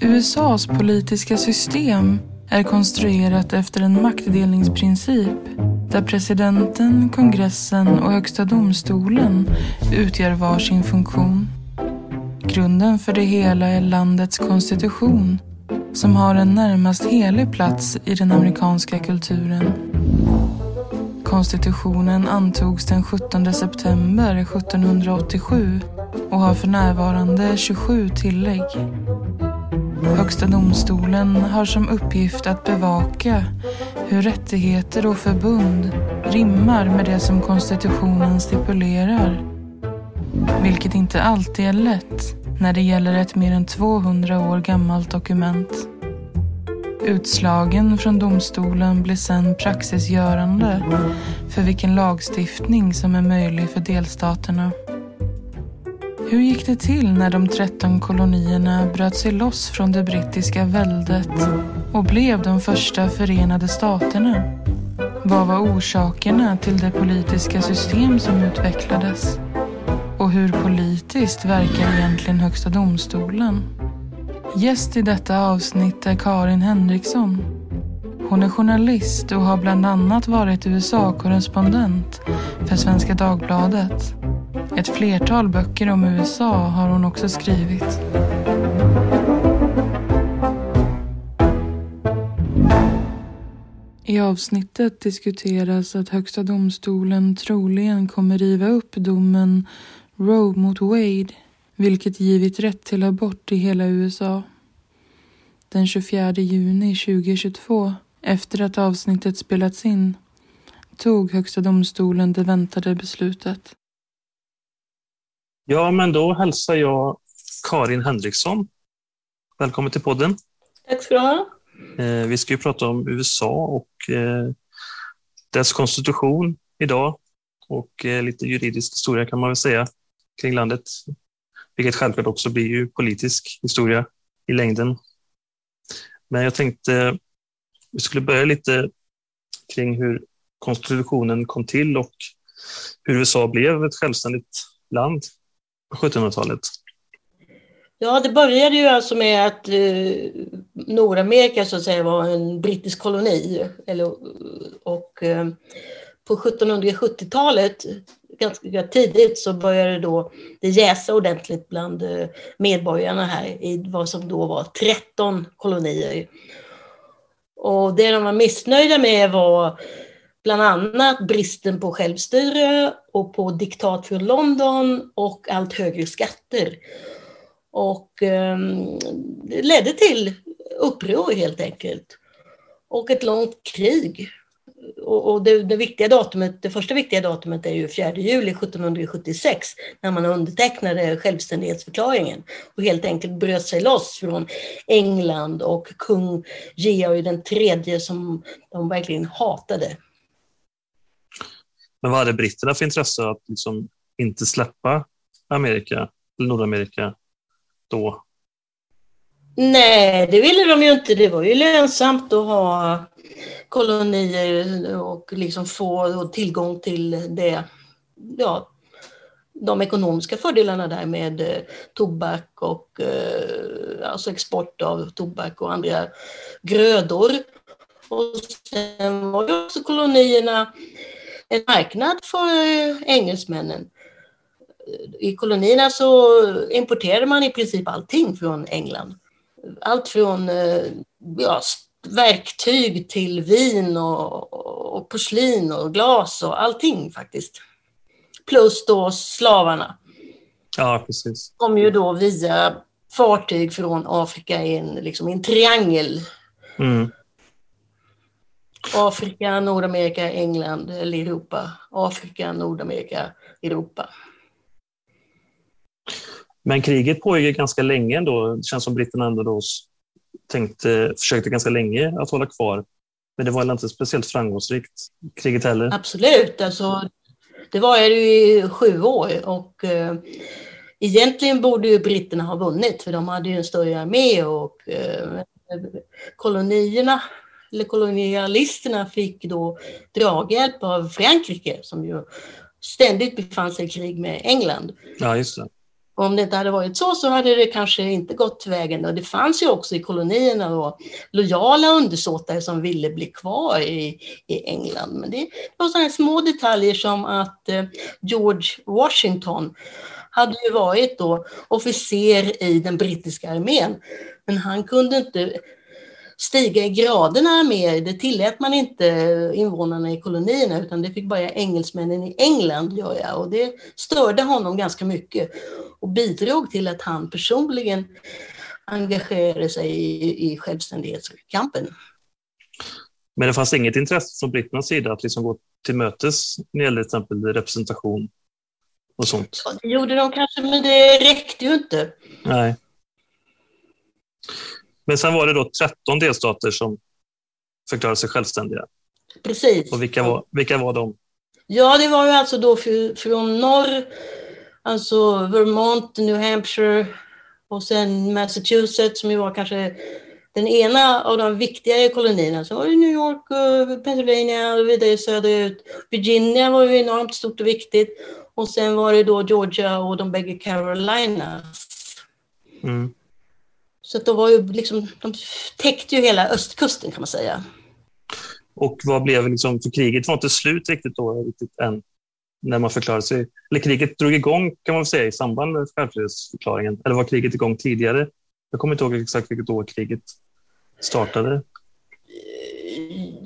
USAs politiska system är konstruerat efter en maktdelningsprincip där presidenten, kongressen och högsta domstolen utgör varsin funktion. Grunden för det hela är landets konstitution som har en närmast helig plats i den amerikanska kulturen. Konstitutionen antogs den 17 september 1787 och har för närvarande 27 tillägg. Högsta domstolen har som uppgift att bevaka hur rättigheter och förbund rimmar med det som konstitutionen stipulerar. Vilket inte alltid är lätt när det gäller ett mer än 200 år gammalt dokument. Utslagen från domstolen blir sedan praxisgörande för vilken lagstiftning som är möjlig för delstaterna. Hur gick det till när de 13 kolonierna bröt sig loss från det brittiska väldet och blev de första förenade staterna? Vad var orsakerna till det politiska system som utvecklades? Och hur politiskt verkar egentligen Högsta domstolen? Gäst i detta avsnitt är Karin Henriksson. Hon är journalist och har bland annat varit USA-korrespondent för Svenska Dagbladet. Ett flertal böcker om USA har hon också skrivit. I avsnittet diskuteras att Högsta domstolen troligen kommer riva upp domen Roe mot Wade, vilket givit rätt till abort i hela USA. Den 24 juni 2022, efter att avsnittet spelats in, tog Högsta domstolen det väntade beslutet. Ja, men då hälsar jag Karin Henriksson. Välkommen till podden. Tack ska du ha. Eh, vi ska ju prata om USA och eh, dess konstitution idag och eh, lite juridisk historia kan man väl säga kring landet. Vilket självklart också blir ju politisk historia i längden. Men jag tänkte vi skulle börja lite kring hur konstitutionen kom till och hur USA blev ett självständigt land 1700-talet. Ja, det började ju alltså med att eh, Nordamerika så att säga var en brittisk koloni. Eller, och eh, på 1770-talet, ganska tidigt, så började då det jäsa ordentligt bland eh, medborgarna här i vad som då var 13 kolonier. Och det de var missnöjda med var bland annat bristen på självstyre och på diktat från London och allt högre skatter. Och eh, det ledde till uppror helt enkelt. Och ett långt krig. Och, och det, det, viktiga datumet, det första viktiga datumet är ju 4 juli 1776 när man undertecknade självständighetsförklaringen och helt enkelt bröt sig loss från England och kung Georg den tredje som de verkligen hatade. Men vad hade britterna för intresse att liksom inte släppa Amerika, eller Nordamerika då? Nej, det ville de ju inte. Det var ju lönsamt att ha kolonier och liksom få tillgång till det, ja, de ekonomiska fördelarna där med eh, tobak och eh, alltså export av tobak och andra grödor. Och sen var ju också kolonierna en marknad för eh, engelsmännen. I kolonierna så importerade man i princip allting från England. Allt från eh, ja, verktyg till vin och, och porslin och glas och allting faktiskt. Plus då slavarna. Ja, precis. Kom ju då via fartyg från Afrika i en, liksom, en triangel. Mm. Afrika, Nordamerika, England eller Europa. Afrika, Nordamerika, Europa. Men kriget pågick ganska länge ändå. Det känns som britterna ändå då tänkte, försökte ganska länge att hålla kvar. Men det var inte speciellt framgångsrikt, kriget heller. Absolut. Alltså, det var ju i sju år och eh, egentligen borde ju britterna ha vunnit för de hade ju en större armé och eh, kolonierna eller kolonialisterna fick då draghjälp av Frankrike som ju ständigt befann sig i krig med England. Ja, just det. Och om det inte hade varit så så hade det kanske inte gått vägen. Och det fanns ju också i kolonierna då, lojala undersåtare som ville bli kvar i, i England. Men det var sådana små detaljer som att eh, George Washington hade ju varit då officer i den brittiska armén. Men han kunde inte stiga i graderna mer. Det tillät man inte invånarna i kolonierna utan det fick bara engelsmännen i England göra och det störde honom ganska mycket och bidrog till att han personligen engagerade sig i, i självständighetskampen. Men det fanns inget intresse från britternas sida att liksom gå till mötes när det gäller till exempel representation och sånt? Ja, det gjorde de kanske, men det räckte ju inte. Nej. Men sen var det då 13 delstater som förklarade sig självständiga. Precis. Och vilka var, vilka var de? Ja, det var ju alltså då från norr, alltså Vermont, New Hampshire och sen Massachusetts som ju var kanske den ena av de viktigare kolonierna. Så var det New York, och Pennsylvania och vidare söderut. Virginia var ju enormt stort och viktigt. Och sen var det då Georgia och de bägge Carolinas. Mm. Så att de var ju liksom, de täckte ju hela östkusten kan man säga. Och vad blev liksom, för kriget var inte slut riktigt då, riktigt än, när man förklarade sig. Eller kriget drog igång kan man säga i samband med självständighetsförklaringen. Eller var kriget igång tidigare? Jag kommer inte ihåg exakt vilket år kriget startade.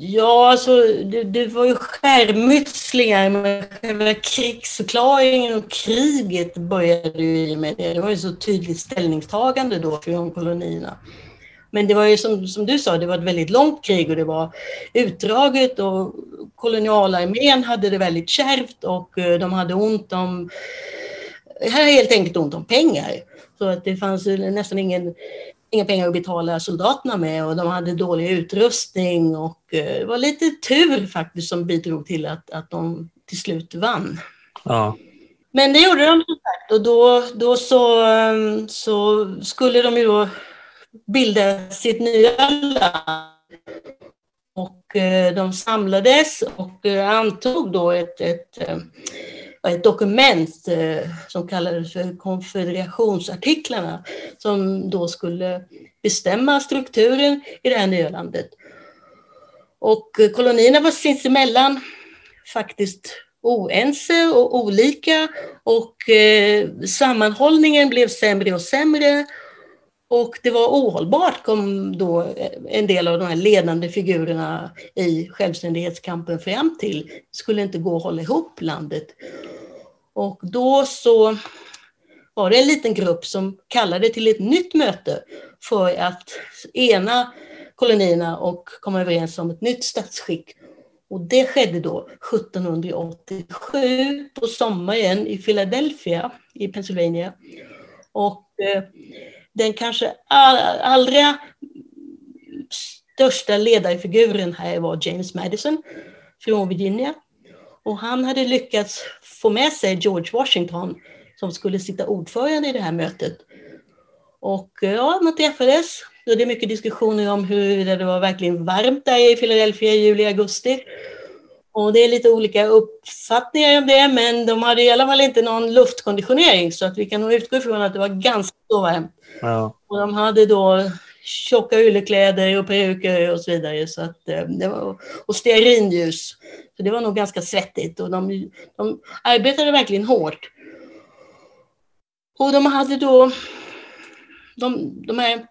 Ja, alltså det, det var ju skärmytslingar med själva krigsförklaringen och kriget började ju i och med det. Det var ju så tydligt ställningstagande då från kolonierna. Men det var ju som, som du sa, det var ett väldigt långt krig och det var utdraget och kolonialarmén hade det väldigt kärvt och eh, de hade ont om, Här helt enkelt ont om pengar. Så att det fanns nästan ingen inga pengar att betala soldaterna med och de hade dålig utrustning och eh, det var lite tur faktiskt som bidrog till att, att de till slut vann. Ja. Men det gjorde de som sagt och då, då så, ehm, så skulle de ju då bilda sitt nya land. Och eh, de samlades och eh, antog då ett, ett ett dokument eh, som kallades för konfederationsartiklarna som då skulle bestämma strukturen i det här nya landet. Och eh, kolonierna var sinsemellan faktiskt oense och olika och sammanhållningen blev sämre och sämre och det var ohållbart kom då en del av de här ledande figurerna i självständighetskampen fram till. Det skulle inte gå att hålla ihop landet. Och då så var det en liten grupp som kallade till ett nytt möte för att ena kolonierna och komma överens om ett nytt statsskick. Och det skedde då 1787 på sommaren i Philadelphia i Pennsylvania. Och eh, den kanske allra största ledarfiguren här var James Madison från Virginia. Och han hade lyckats få med sig George Washington som skulle sitta ordförande i det här mötet. Och ja, man träffades. Det är mycket diskussioner om hur det var verkligen varmt där i Philadelphia i juli, augusti. Och det är lite olika uppfattningar om det, men de hade i alla fall inte någon luftkonditionering så att vi kan nog utgå ifrån att det var ganska så varmt. Ja. Och de hade då tjocka yllekläder och peruker och så vidare. Så att, eh, det var, och stearinljus. Så det var nog ganska svettigt och de, de arbetade verkligen hårt. Och de hade då, de, de här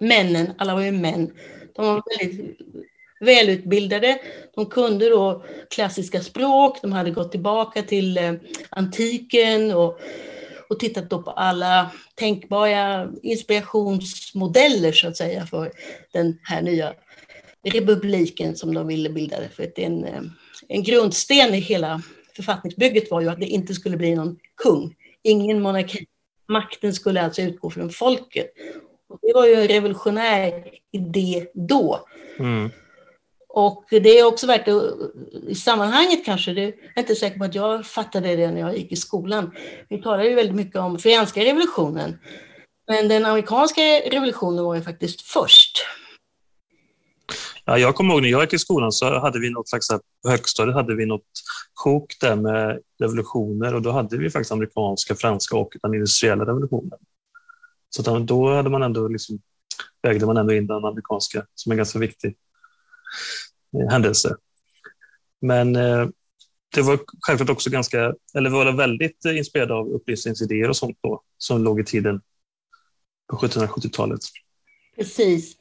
männen, alla var ju män, de var väldigt välutbildade. De kunde då klassiska språk, de hade gått tillbaka till eh, antiken och, och tittat då på alla tänkbara inspirationsmodeller så att säga för den här nya republiken som de ville bilda. För att en, eh, en grundsten i hela författningsbygget var ju att det inte skulle bli någon kung, ingen monarki. Makten skulle alltså utgå från folket. Och det var ju en revolutionär idé då. Mm. Och det är också värt att, i sammanhanget kanske, det, jag är inte säker på att jag fattade det när jag gick i skolan. Vi talar ju väldigt mycket om franska revolutionen. Men den amerikanska revolutionen var ju faktiskt först. Ja, jag kommer ihåg när jag gick i skolan så hade vi något slags, på högstadiet hade vi något sjok där med revolutioner och då hade vi faktiskt amerikanska, franska och den industriella revolutionen. Så då hade man ändå liksom, vägde man ändå in den amerikanska som en ganska viktig händelse. Men eh, det var självklart också ganska, eller var väldigt eh, inspirerad av upplysningsidéer och sånt då, som låg i tiden på 1770-talet. Precis.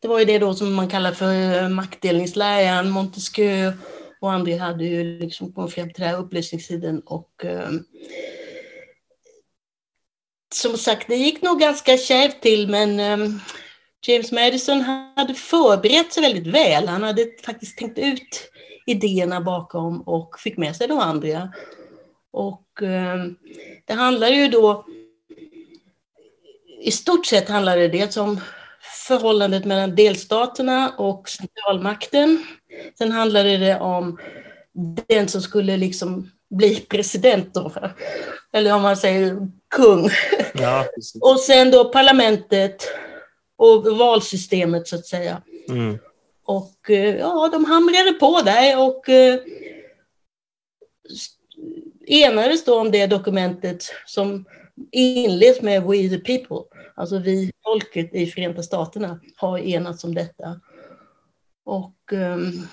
Det var ju det då som man kallar för eh, maktdelningsläran. Montesquieu och andra hade ju liksom kommit fram till den här upplysningstiden och eh, som sagt, det gick nog ganska kärvt till men eh, James Madison hade förberett sig väldigt väl. Han hade faktiskt tänkt ut idéerna bakom och fick med sig de andra. Och eh, det handlar ju då i stort sett handlar det dels om förhållandet mellan delstaterna och centralmakten. Sen handlade det om den som skulle liksom bli president då, eller om man säger kung. Ja, och sen då parlamentet och valsystemet så att säga. Mm. Och eh, ja, de hamrade på där och eh, enades då om det dokumentet som inleds med We the people. Alltså vi, folket i Förenta Staterna, har enats om detta. Och um,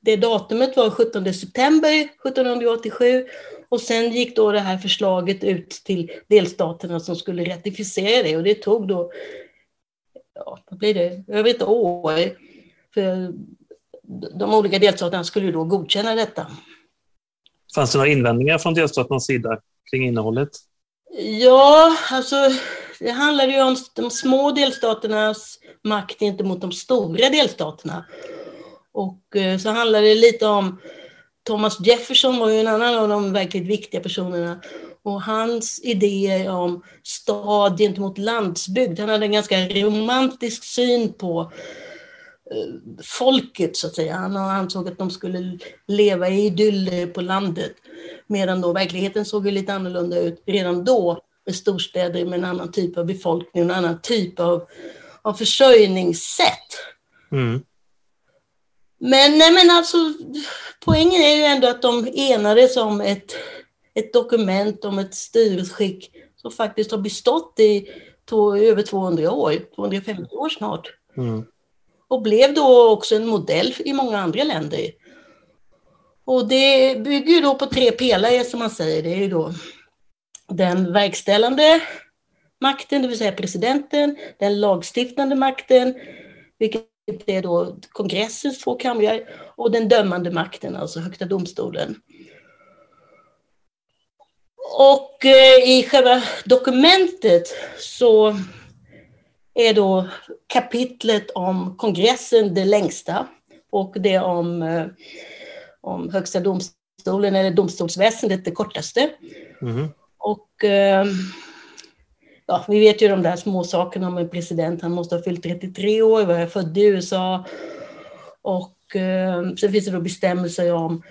det datumet var 17 september 1787 och sen gick då det här förslaget ut till delstaterna som skulle ratificera det och det tog då, ja, vad blir det, över ett år. För de olika delstaterna skulle då godkänna detta. Fanns det några invändningar från delstaternas sida kring innehållet? Ja, alltså det handlar ju om de små delstaternas makt gentemot de stora delstaterna. Och eh, så handlar det lite om Thomas Jefferson var ju en annan av de verkligt viktiga personerna. Och hans idéer om stad gentemot landsbygd. Han hade en ganska romantisk syn på eh, folket så att säga. Han ansåg att de skulle leva i idyller på landet. Medan då verkligheten såg ju lite annorlunda ut redan då med storstäder med en annan typ av befolkning och en annan typ av, av försörjningssätt. Mm. Men, nej, men alltså, poängen är ju ändå att de enades om ett, ett dokument om ett styrelseskick som faktiskt har bestått i to, över 200 år, 250 år snart. Mm. Och blev då också en modell i många andra länder. Och det bygger då på tre pelare som man säger. Det är ju då den verkställande makten, det vill säga presidenten, den lagstiftande makten, vilket är då kongressens två kamrar, och den dömande makten, alltså Högsta domstolen. Och eh, i själva dokumentet så är då kapitlet om kongressen det längsta och det om, eh, om Högsta domstolen eller domstolsväsendet det kortaste. Mm. Och eh, ja, vi vet ju de där små sakerna om en president. Han måste ha fyllt 33 år, var född i USA. Och sen finns det då bestämmelser om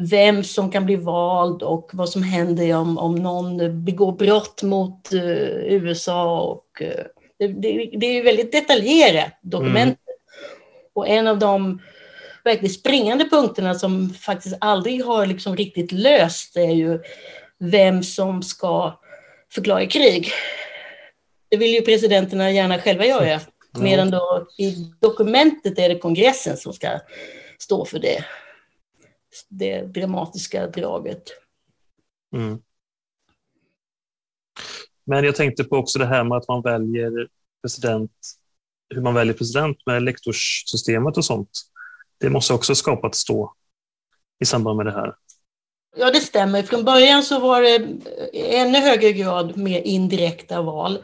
vem som kan bli vald och vad som händer om, om någon begår brott mot uh, USA. Och, uh, det, det, det, är väldigt detaljerat dokument. Mm. Och en av de verkligt springande punkterna som faktiskt aldrig har liksom riktigt löst är ju vem som ska förklara krig. Det vill ju presidenterna gärna själva göra. Medan då i dokumentet är det kongressen som ska stå för det, det dramatiska draget. Mm. Men jag tänkte på också det här med att man väljer president, hur man väljer president med lektorssystemet och sånt. Det måste också skapat stå i samband med det här. Ja, det stämmer. Från början så var det ännu högre grad mer indirekta val.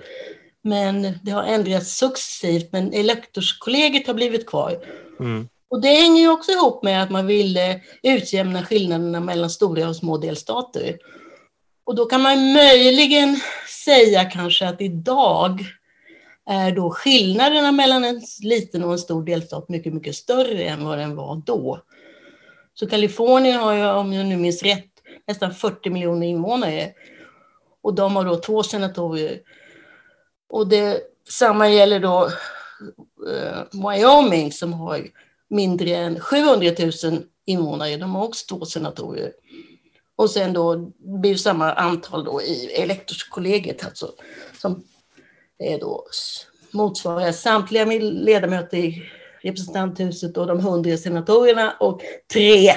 Men det har ändrats successivt, men elektorskollegiet har blivit kvar. Mm. Och det hänger ju också ihop med att man ville utjämna skillnaderna mellan stora och små delstater. Och då kan man möjligen säga kanske att idag är då skillnaderna mellan en liten och en stor delstat mycket, mycket större än vad den var då. Så Kalifornien har ju, om jag nu minns rätt, nästan 40 miljoner invånare. Och de har då två senatorer. Och det, samma gäller då eh, Wyoming som har mindre än 700 000 invånare. De har också två senatorer. Och sen då blir det samma antal då i elektorskollegiet, alltså, som är då motsvarar samtliga ledamöter i representanthuset och de 100 senatorerna och tre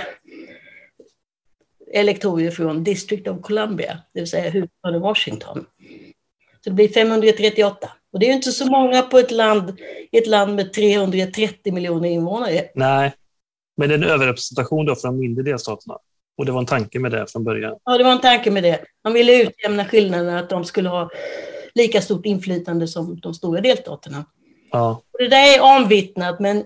elektorer från District of Columbia, det vill säga huvudstaden Washington. Så det blir 538. Och det är ju inte så många på ett land, ett land med 330 miljoner invånare. Nej, men det är en överrepresentation då för de mindre delstaterna. Och det var en tanke med det från början. Ja, det var en tanke med det. Man ville utjämna skillnaderna, att de skulle ha lika stort inflytande som de stora delstaterna. Ja. Det där är omvittnat, men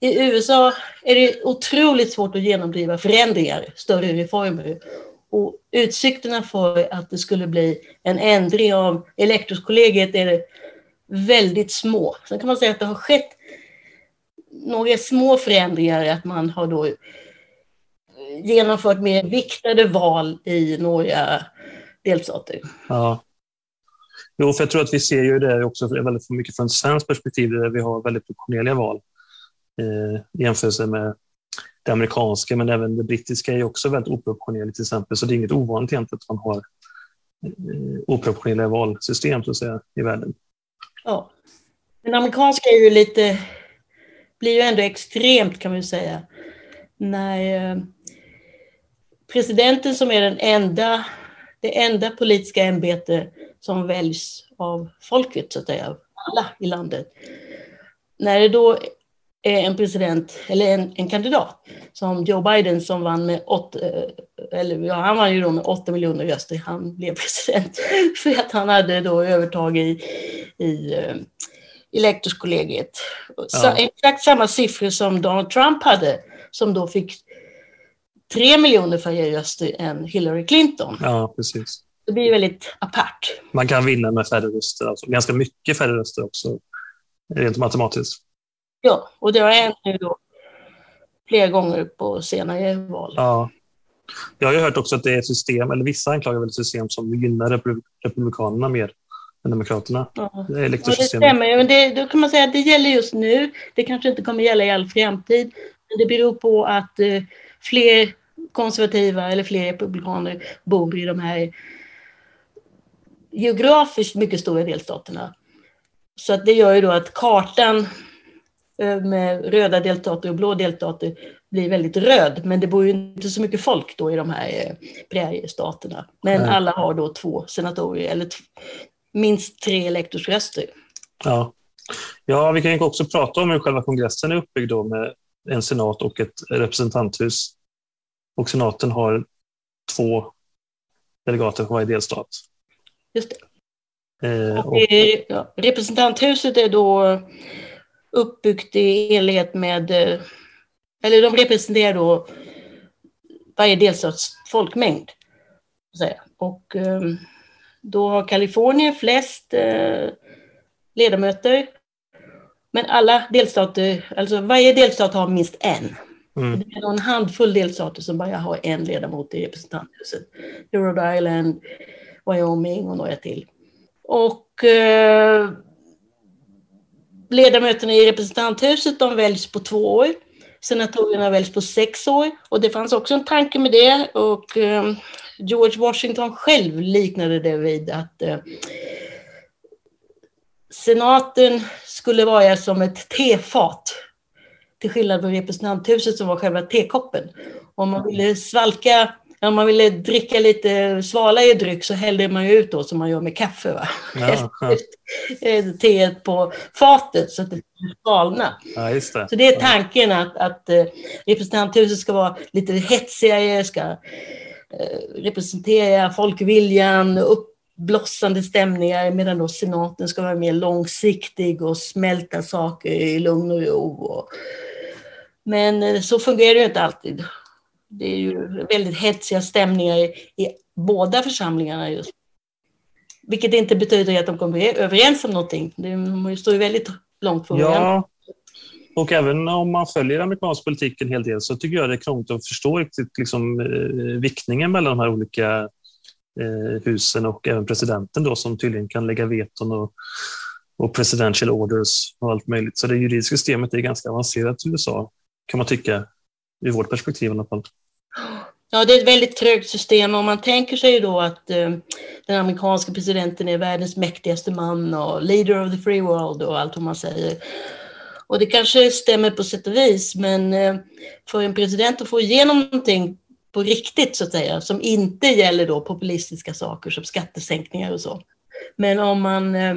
i USA är det otroligt svårt att genomdriva förändringar, större reformer. Och utsikterna för att det skulle bli en ändring av elektorskollegiet är väldigt små. Sen kan man säga att det har skett några små förändringar, att man har då genomfört mer viktade val i några delstater. Ja. Jo, för jag tror att vi ser ju det också väldigt mycket från svenskt perspektiv, där vi har väldigt proportionerliga val eh, i jämförelse med det amerikanska, men även det brittiska är också väldigt oproportionerligt till exempel, så det är inget ovanligt egentligen att man har eh, oproportionerliga valsystem så att säga i världen. Ja, den amerikanska är ju lite, blir ju ändå extremt kan man säga, när eh, presidenten som är den enda, det enda politiska ämbete som väljs av folket, så att säga, alla i landet. När det då en president, eller en, en kandidat, som Joe Biden som vann med åtta, eller ja, han vann ju då med åtta miljoner röster, han blev president, för att han hade då övertag i, i uh, elektorskollegiet. Ja. exakt samma siffror som Donald Trump hade, som då fick tre miljoner färre röster än Hillary Clinton. Ja, precis. Det blir väldigt apart. Man kan vinna med färre röster, alltså. ganska mycket färre röster också, rent matematiskt. Ja, och det har hänt nu då flera gånger på senare val. Ja. Jag har ju hört också att det är ett system, eller vissa anklagar väl ett system som gynnar Republikanerna mer än Demokraterna. Ja. Det, är det stämmer, men det, då kan man säga att det gäller just nu. Det kanske inte kommer gälla i all framtid. Men det beror på att eh, fler konservativa eller fler republikaner bor i de här geografiskt mycket stora delstaterna. Så att det gör ju då att kartan med röda delstater och blå delstater blir väldigt röd. Men det bor ju inte så mycket folk då i de här eh, präriestaterna. Men Nej. alla har då två senatorer eller minst tre elektorsröster. Ja. ja, vi kan också prata om hur själva kongressen är uppbyggd då med en senat och ett representanthus. Och senaten har två delegater för varje delstat. Just det. Eh, och... representanthuset är då uppbyggt i enlighet med, eh, eller de representerar då varje delstats folkmängd. Och eh, då har Kalifornien flest eh, ledamöter. Men alla delstater, alltså varje delstat har minst en. Mm. Det är en handfull delstater som bara har en ledamot i representanthuset. Rhode Island, Wyoming och några till. Och eh, ledamöterna i representanthuset de väljs på två år. Senatorerna väljs på sex år. Och det fanns också en tanke med det. Och eh, George Washington själv liknade det vid att eh, senaten skulle vara som ett tefat. Till skillnad från representanthuset som var själva tekoppen. Om man ville svalka om man ville dricka lite svalare dryck så hällde man ut då som man gör med kaffe. Va? Ja, ja. Teet på fatet så att det svalnar. Ja, det. Så det är tanken att, att eh, representanthuset ska vara lite hetsigare, ska eh, representera folkviljan, uppblossande stämningar medan då senaten ska vara mer långsiktig och smälta saker i lugn och ro. Och, men eh, så fungerar det ju inte alltid det är ju väldigt hetsiga stämningar i, i båda församlingarna just. Vilket inte betyder att de kommer överens om någonting. De står ju väldigt långt från Ja, och även om man följer amerikansk politik en hel del så tycker jag det är krångligt att förstå riktigt liksom, eh, viktningen mellan de här olika eh, husen och även presidenten då som tydligen kan lägga veton och, och presidential orders och allt möjligt. Så det juridiska systemet är ganska avancerat i USA kan man tycka, ur vårt perspektiv i alla fall. Ja, det är ett väldigt trögt system och man tänker sig då att eh, den amerikanska presidenten är världens mäktigaste man och leader of the free world och allt vad man säger. Och det kanske stämmer på sätt och vis, men eh, för en president att få igenom någonting på riktigt så att säga, som inte gäller då populistiska saker som skattesänkningar och så. Men om man eh,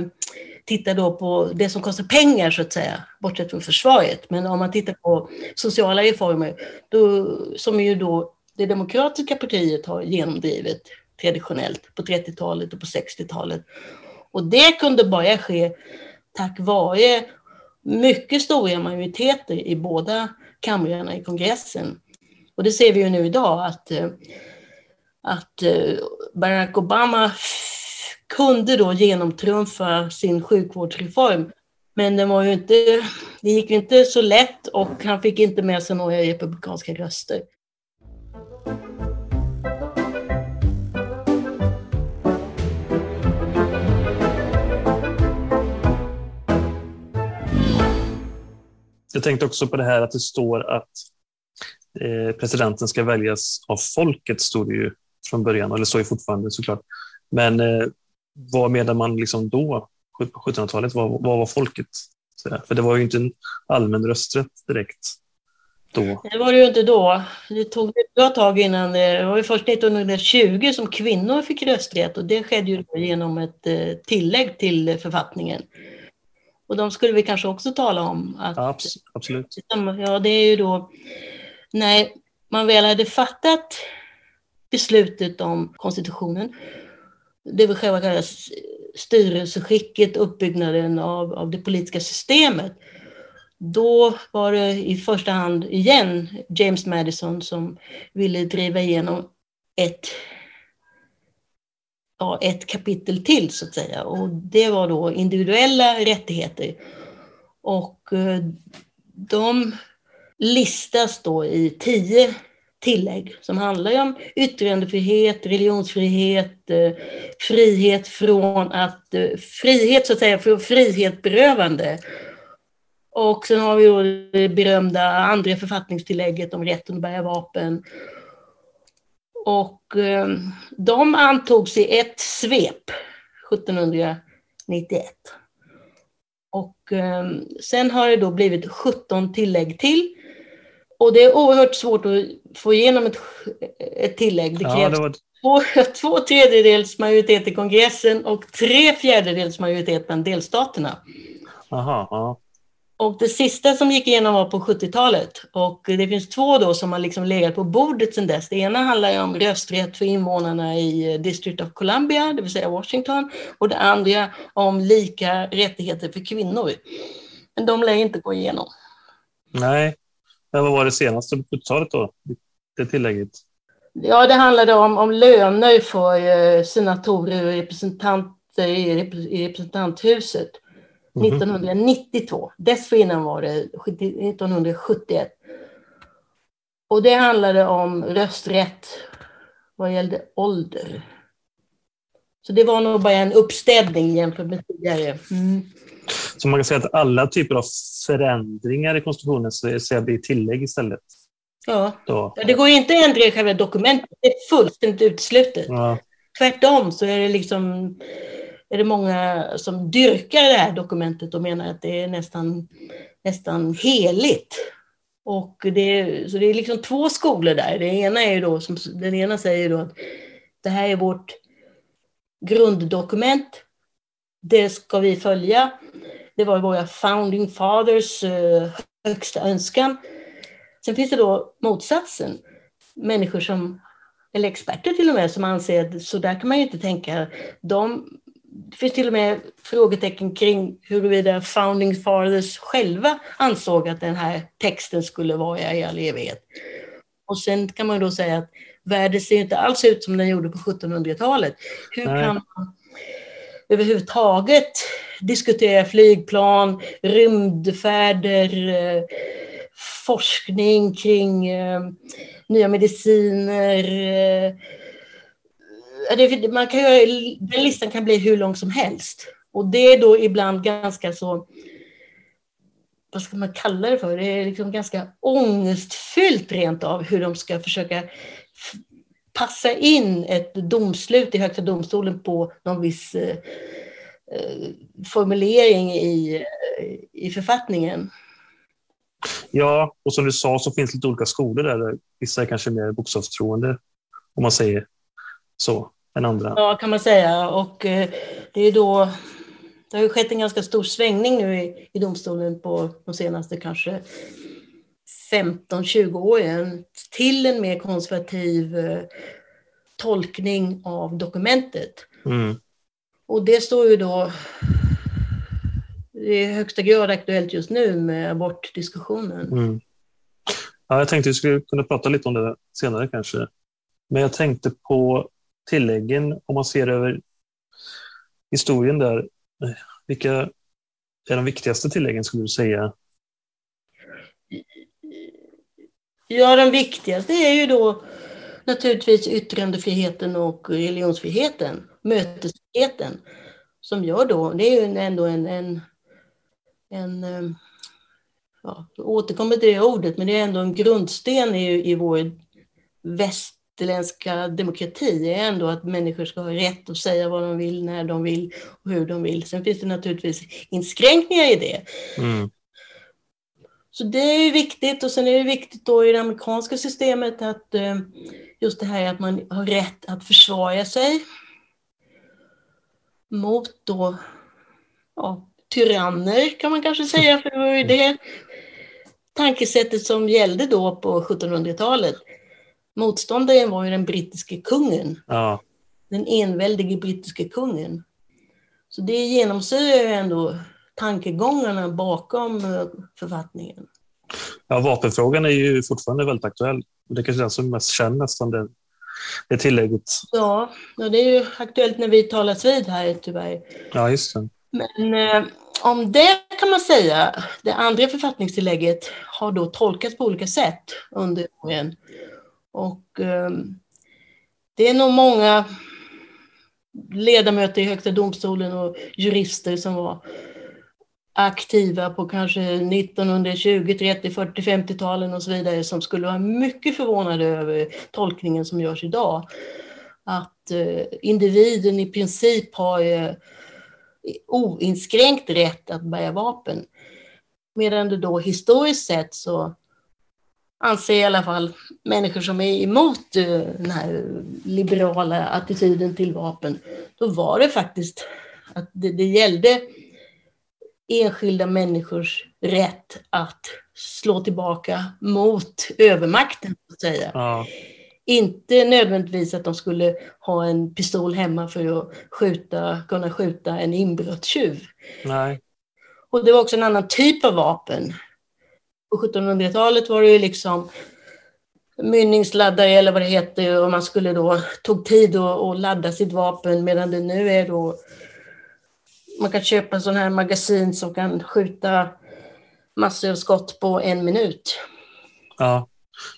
tittar då på det som kostar pengar så att säga, bortsett från försvaret, men om man tittar på sociala reformer, då, som ju då det demokratiska partiet har genomdrivit traditionellt på 30-talet och på 60-talet. Och det kunde bara ske tack vare mycket stora majoriteter i båda kamrarna i kongressen. Och det ser vi ju nu idag att, att eh, Barack Obama kunde då genomtrumfa sin sjukvårdsreform. Men det, var ju inte, det gick ju inte så lätt och han fick inte med sig några republikanska röster. Jag tänkte också på det här att det står att eh, presidenten ska väljas av folket, stod det ju från början, eller står ju fortfarande såklart. Men eh, vad menar man liksom då, på 1700-talet? Vad, vad var folket? För det var ju inte en allmän rösträtt direkt då. Det var det ju inte då. Det tog ett bra tag innan. Det var ju först 1920 som kvinnor fick rösträtt och det skedde ju genom ett eh, tillägg till författningen. Och de skulle vi kanske också tala om. Att, absolut. Ja, det är ju då när man väl hade fattat beslutet om konstitutionen, det vill själva styrelseskicket, uppbyggnaden av, av det politiska systemet, då var det i första hand igen James Madison som ville driva igenom ett ja, ett kapitel till så att säga. Och det var då individuella rättigheter. Och eh, de listas då i tio tillägg som handlar om yttrandefrihet, religionsfrihet, eh, frihet från att, eh, frihet så att säga, från frihetsberövande. Och sen har vi då det berömda andra författningstillägget om rätten att bära vapen och eh, de antogs i ett svep 1791. Och sen har det då blivit 17 tillägg till. Och det är oerhört svårt att få igenom ett, ett tillägg. Det krävs ja, det var... två, två tredjedels majoritet i kongressen och tre fjärdedels majoritet bland delstaterna. Aha, aha. Och det sista som gick igenom var på 70-talet och det finns två då som har liksom legat på bordet sedan dess. Det ena handlar om rösträtt för invånarna i District of Columbia, det vill säga Washington, och det andra om lika rättigheter för kvinnor. Men de lär inte gå igenom. Nej, men vad var det senaste på 70-talet då? Det tillägget? Ja, det handlade om, om löner för eh, senatorer och representanter i representanthuset. 1992. Mhm. Dessförinnan var det 1971. Och det handlade om rösträtt vad gällde ålder. Så det var nog bara en uppstädning jämfört med tidigare. Mm. Så man kan säga att alla typer av förändringar i konstitutionen så blir tillägg istället? Ja. Då. det går inte att ändra i själva dokumentet. Det är fullständigt uteslutet. Ja. Tvärtom så är det liksom är det många som dyrkar det här dokumentet och menar att det är nästan, nästan heligt. Och det, så det är liksom två skolor där. Det ena är då, som, den ena säger då att det här är vårt grunddokument. Det ska vi följa. Det var våra founding fathers uh, högsta önskan. Sen finns det då motsatsen. Människor som, eller experter till och med, som anser att så där kan man ju inte tänka. De det finns till och med frågetecken kring huruvida founding fathers själva ansåg att den här texten skulle vara i all evighet. Och sen kan man då säga att världen ser inte alls ut som den gjorde på 1700-talet. Hur Nej. kan man överhuvudtaget diskutera flygplan, rymdfärder, eh, forskning kring eh, nya mediciner, eh, man kan göra, den listan kan bli hur lång som helst. Och det är då ibland ganska så vad ska man kalla det för, det är liksom ganska ångestfyllt rent av hur de ska försöka passa in ett domslut i Högsta domstolen på någon viss eh, eh, formulering i, i författningen. Ja, och som du sa så finns det lite olika skolor där. Vissa är kanske mer bokstavstroende, om man säger så, än andra. Ja, kan man säga. Och eh, det är då det har ju skett en ganska stor svängning nu i, i domstolen på de senaste kanske 15-20 åren till en mer konservativ eh, tolkning av dokumentet. Mm. Och det står ju då i högsta grad aktuellt just nu med abortdiskussionen. Mm. Ja, jag tänkte att vi skulle kunna prata lite om det senare kanske. Men jag tänkte på tilläggen om man ser över historien där. Vilka är de viktigaste tilläggen skulle du säga? Ja, den viktigaste är ju då naturligtvis yttrandefriheten och religionsfriheten, mötesfriheten, som gör då, det är ju ändå en, en, en eh, ja, jag återkommer till det ordet, men det är ändå en grundsten i, i vår västerländska demokrati, det är ändå att människor ska ha rätt att säga vad de vill, när de vill och hur de vill. Sen finns det naturligtvis inskränkningar i det. Mm. Så det är viktigt och sen är det viktigt då i det amerikanska systemet att eh, just det här att man har rätt att försvara sig mot då ja, tyranner kan man kanske säga, för det var ju det tankesättet som gällde då på 1700-talet. Motståndaren var ju den brittiske kungen, Ja, den enväldige brittiske kungen. Så det genomsyrar ju ändå tankegångarna bakom eh, författningen. ja, vapenfrågan är ju fortfarande väldigt aktuell. Det är kanske är den som mest känner nästan det, det tillägget. Ja, det är ju aktuellt när vi talas vid här tyvärr. Ja, just det. Men eh, om det kan man säga, det andra författningstillägget har då tolkats på olika sätt under åren. Och eh, det är nog många ledamöter i Högsta domstolen och jurister som var aktiva på kanske 1920, 30, 40, 50-talen och så vidare som skulle vara mycket förvånade över tolkningen som görs idag. Att eh, individen i princip har eh, oinskränkt rätt att bära vapen. Medan det då historiskt sett så anser i alla fall människor som är emot eh, den här liberala attityden till vapen, då var det faktiskt att det, det gällde enskilda människors rätt att slå tillbaka mot övermakten, så att säga. Ja, Inte nödvändigtvis att de skulle ha en pistol hemma för att skjuta, kunna skjuta en inbrottstjuv. nej. Och det var också en annan typ av vapen. På 1700-talet var det ju liksom mynningsladdare eller vad det heter och man skulle då tog tid att att ladda sitt vapen medan det nu är då man kan köpa en sån här magasin som kan skjuta massor av skott på en minut. Ja.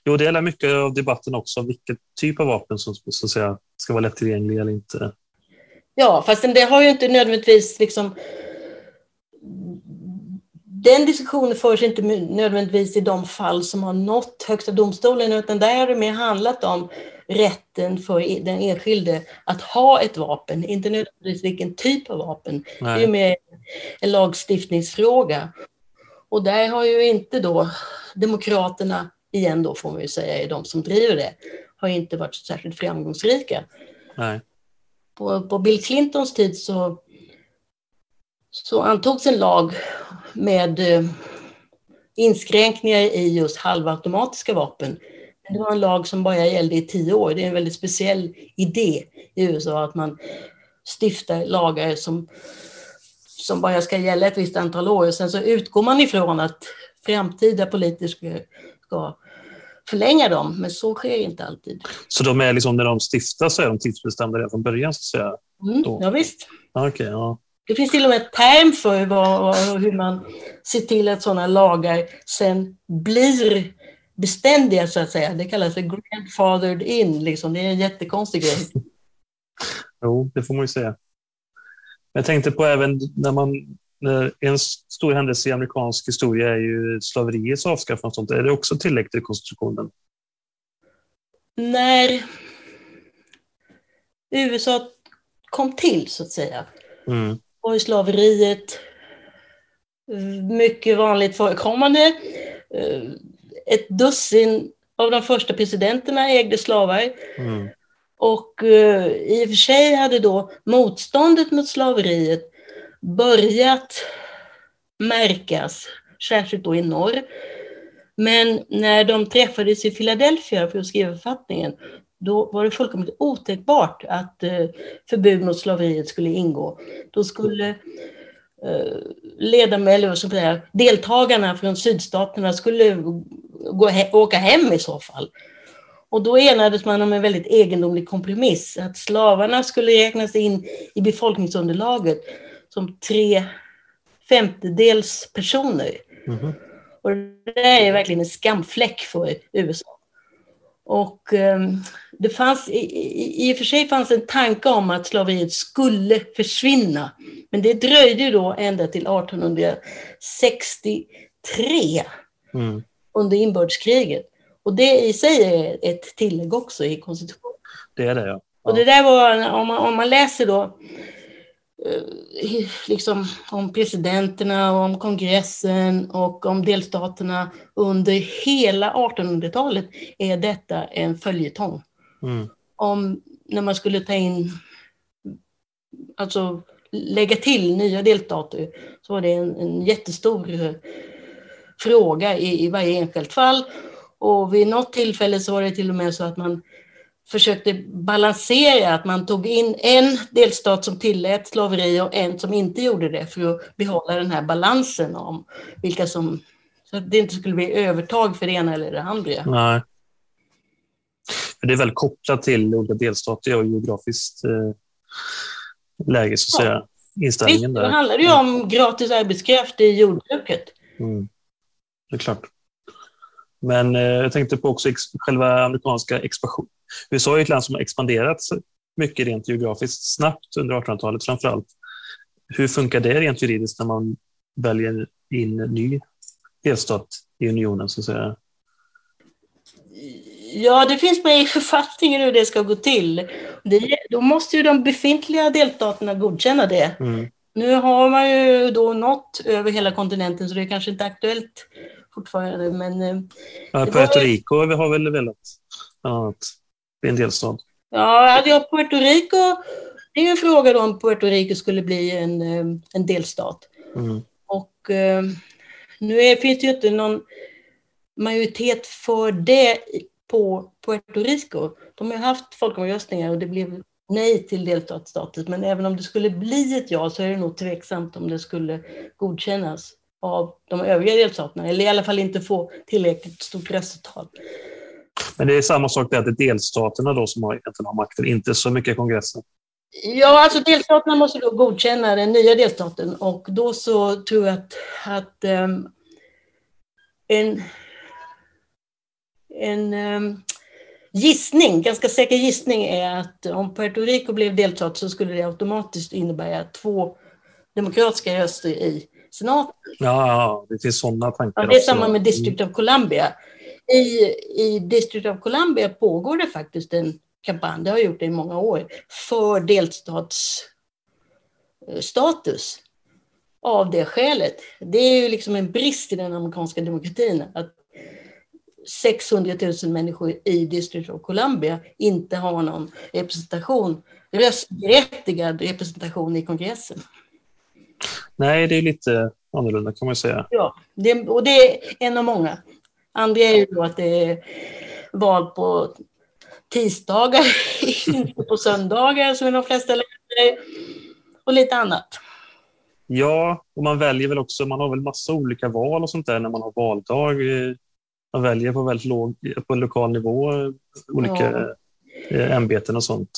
Jo, det är mycket av debatten också, vilket typ av vapen som så att säga, ska vara lättillgänglig eller inte. Ja, fast det har ju inte nödvändigtvis liksom... Den diskussionen förs inte nödvändigtvis i de fall som har nått Högsta domstolen, utan där har det mer handlat om rätten för den enskilde att ha ett vapen, inte nödvändigtvis vilken typ av vapen. Det är Nej. mer en lagstiftningsfråga. Och där har ju inte då Demokraterna, igen då får man ju säga, är de som driver det, har inte varit särskilt framgångsrika. Nej. På, på Bill Clintons tid så, så antogs en lag med eh, inskränkningar i just halvautomatiska vapen. Det var en lag som bara gällde i tio år. Det är en väldigt speciell idé i USA att man stiftar lagar som, som bara ska gälla ett visst antal år. Sen så utgår man ifrån att framtida politiker ska förlänga dem, men så sker inte alltid. Så de är liksom, när de stiftas så är de tidsbestämda redan från början? Så att säga. Mm, ja, visst. Ja, okej, ja. Det finns till och med ett term för vad, hur man ser till att sådana lagar sen blir beständiga så att säga. Det kallas för grandfathered in. Liksom. Det är en jättekonstig grej. Jo, det får man ju säga. Jag tänkte på även när man en stor händelse i amerikansk historia är ju slaveriets avskaffande. Sånt. Är det också tillräckligt i konstitutionen? När USA kom till, så att säga, mm. var slaveriet mycket vanligt förekommande. Eh, ett dussin av de första presidenterna ägde slavar. Mm. Och uh, i och för sig hade då motståndet mot slaveriet börjat märkas, särskilt då i norr. Men när de träffades i Philadelphia för att skriva författningen, då var det fullkomligt otänkbart att uh, förbud mot slaveriet skulle ingå. Då skulle uh, ledamöter, deltagarna från sydstaterna skulle gå he åka hem i så fall. Och då enades man om en väldigt egendomlig kompromiss, att slavarna skulle räknas in i befolkningsunderlaget som tre femtedels personer. Mm -hmm. Och det är verkligen en skamfläck för USA. Och um, det fanns, i, i, i och för sig fanns en tanke om att slaveriet skulle försvinna. Men det dröjde då ända till 1863. Mm under inbördeskriget. Och det i sig är ett tillägg också i konstitutionen. Det är det, ja. ja. Och det där var, om man, om man läser då, liksom om presidenterna, om kongressen och om delstaterna under hela 1800-talet är detta en följetong. Mm. Om när man skulle ta in, alltså lägga till nya delstater, så var det en, en jättestor fråga i, i varje enskilt fall. Och vid något tillfälle så var det till och med så att man försökte balansera, att man tog in en delstat som tillät slaveri och en som inte gjorde det för att behålla den här balansen om vilka som, så att det inte skulle bli övertag för det ena eller det andra. Nej. Det är väl kopplat till olika delstater och geografiskt eh, läge, så att ja. säga. Inställningen Visst, där. Det handlar ju om gratis arbetskraft i jordbruket. Mm det är klart. Men eh, jag tänkte på också själva amerikanska expansion. USA är ett land som har expanderat mycket rent geografiskt snabbt under 1800-talet framför allt. Hur funkar det rent juridiskt när man väljer in en ny delstat i unionen så att säga? Ja, det finns med i författningen hur det ska gå till. Det, då måste ju de befintliga delstaterna godkänna det. Mm. Nu har man ju då nått över hela kontinenten så det är kanske inte aktuellt fortfarande. Men, eh, ja, Puerto Rico vi har väl velat annat bli en delstat? Ja, ja, Puerto Rico, det är en fråga då om Puerto Rico skulle bli en, eh, en delstat. Mm. Och eh, nu är, finns det ju inte någon majoritet för det på Puerto Rico. De har haft folkomröstningar och det blev nej till delstatsstatus. Men även om det skulle bli ett ja så är det nog tveksamt om det skulle godkännas av de övriga delstaterna, eller i alla fall inte få tillräckligt stort röstetal. Men det är samma sak där, att det är delstaterna då som har, egentligen har makten, inte så mycket kongressen? Ja, alltså delstaterna måste då godkänna den nya delstaten och då så tror jag att, att um, en, en um, gissning, ganska säker gissning är att om Puerto Rico blev delstat så skulle det automatiskt innebära två demokratiska röster i senaten. Ja, det finns sådana tankar. Ja, det är samma med District of Columbia. I, I District of Columbia pågår det faktiskt en kampanj, det har gjort det i många år, för delstatsstatus. Av det skälet. Det är ju liksom en brist i den amerikanska demokratin att 600 000 människor i District of Columbia inte har någon representation, röstberättigad representation i kongressen. Nej, det är lite annorlunda kan man säga. Ja, det, och det är en av många. Andra är ju då att det är val på tisdagar, inte på söndagar som i de flesta länder och lite annat. Ja, och man väljer väl också, man har väl massa olika val och sånt där när man har valdag. Man väljer på väldigt låg, på en lokal nivå, olika ja. ämbeten och sånt.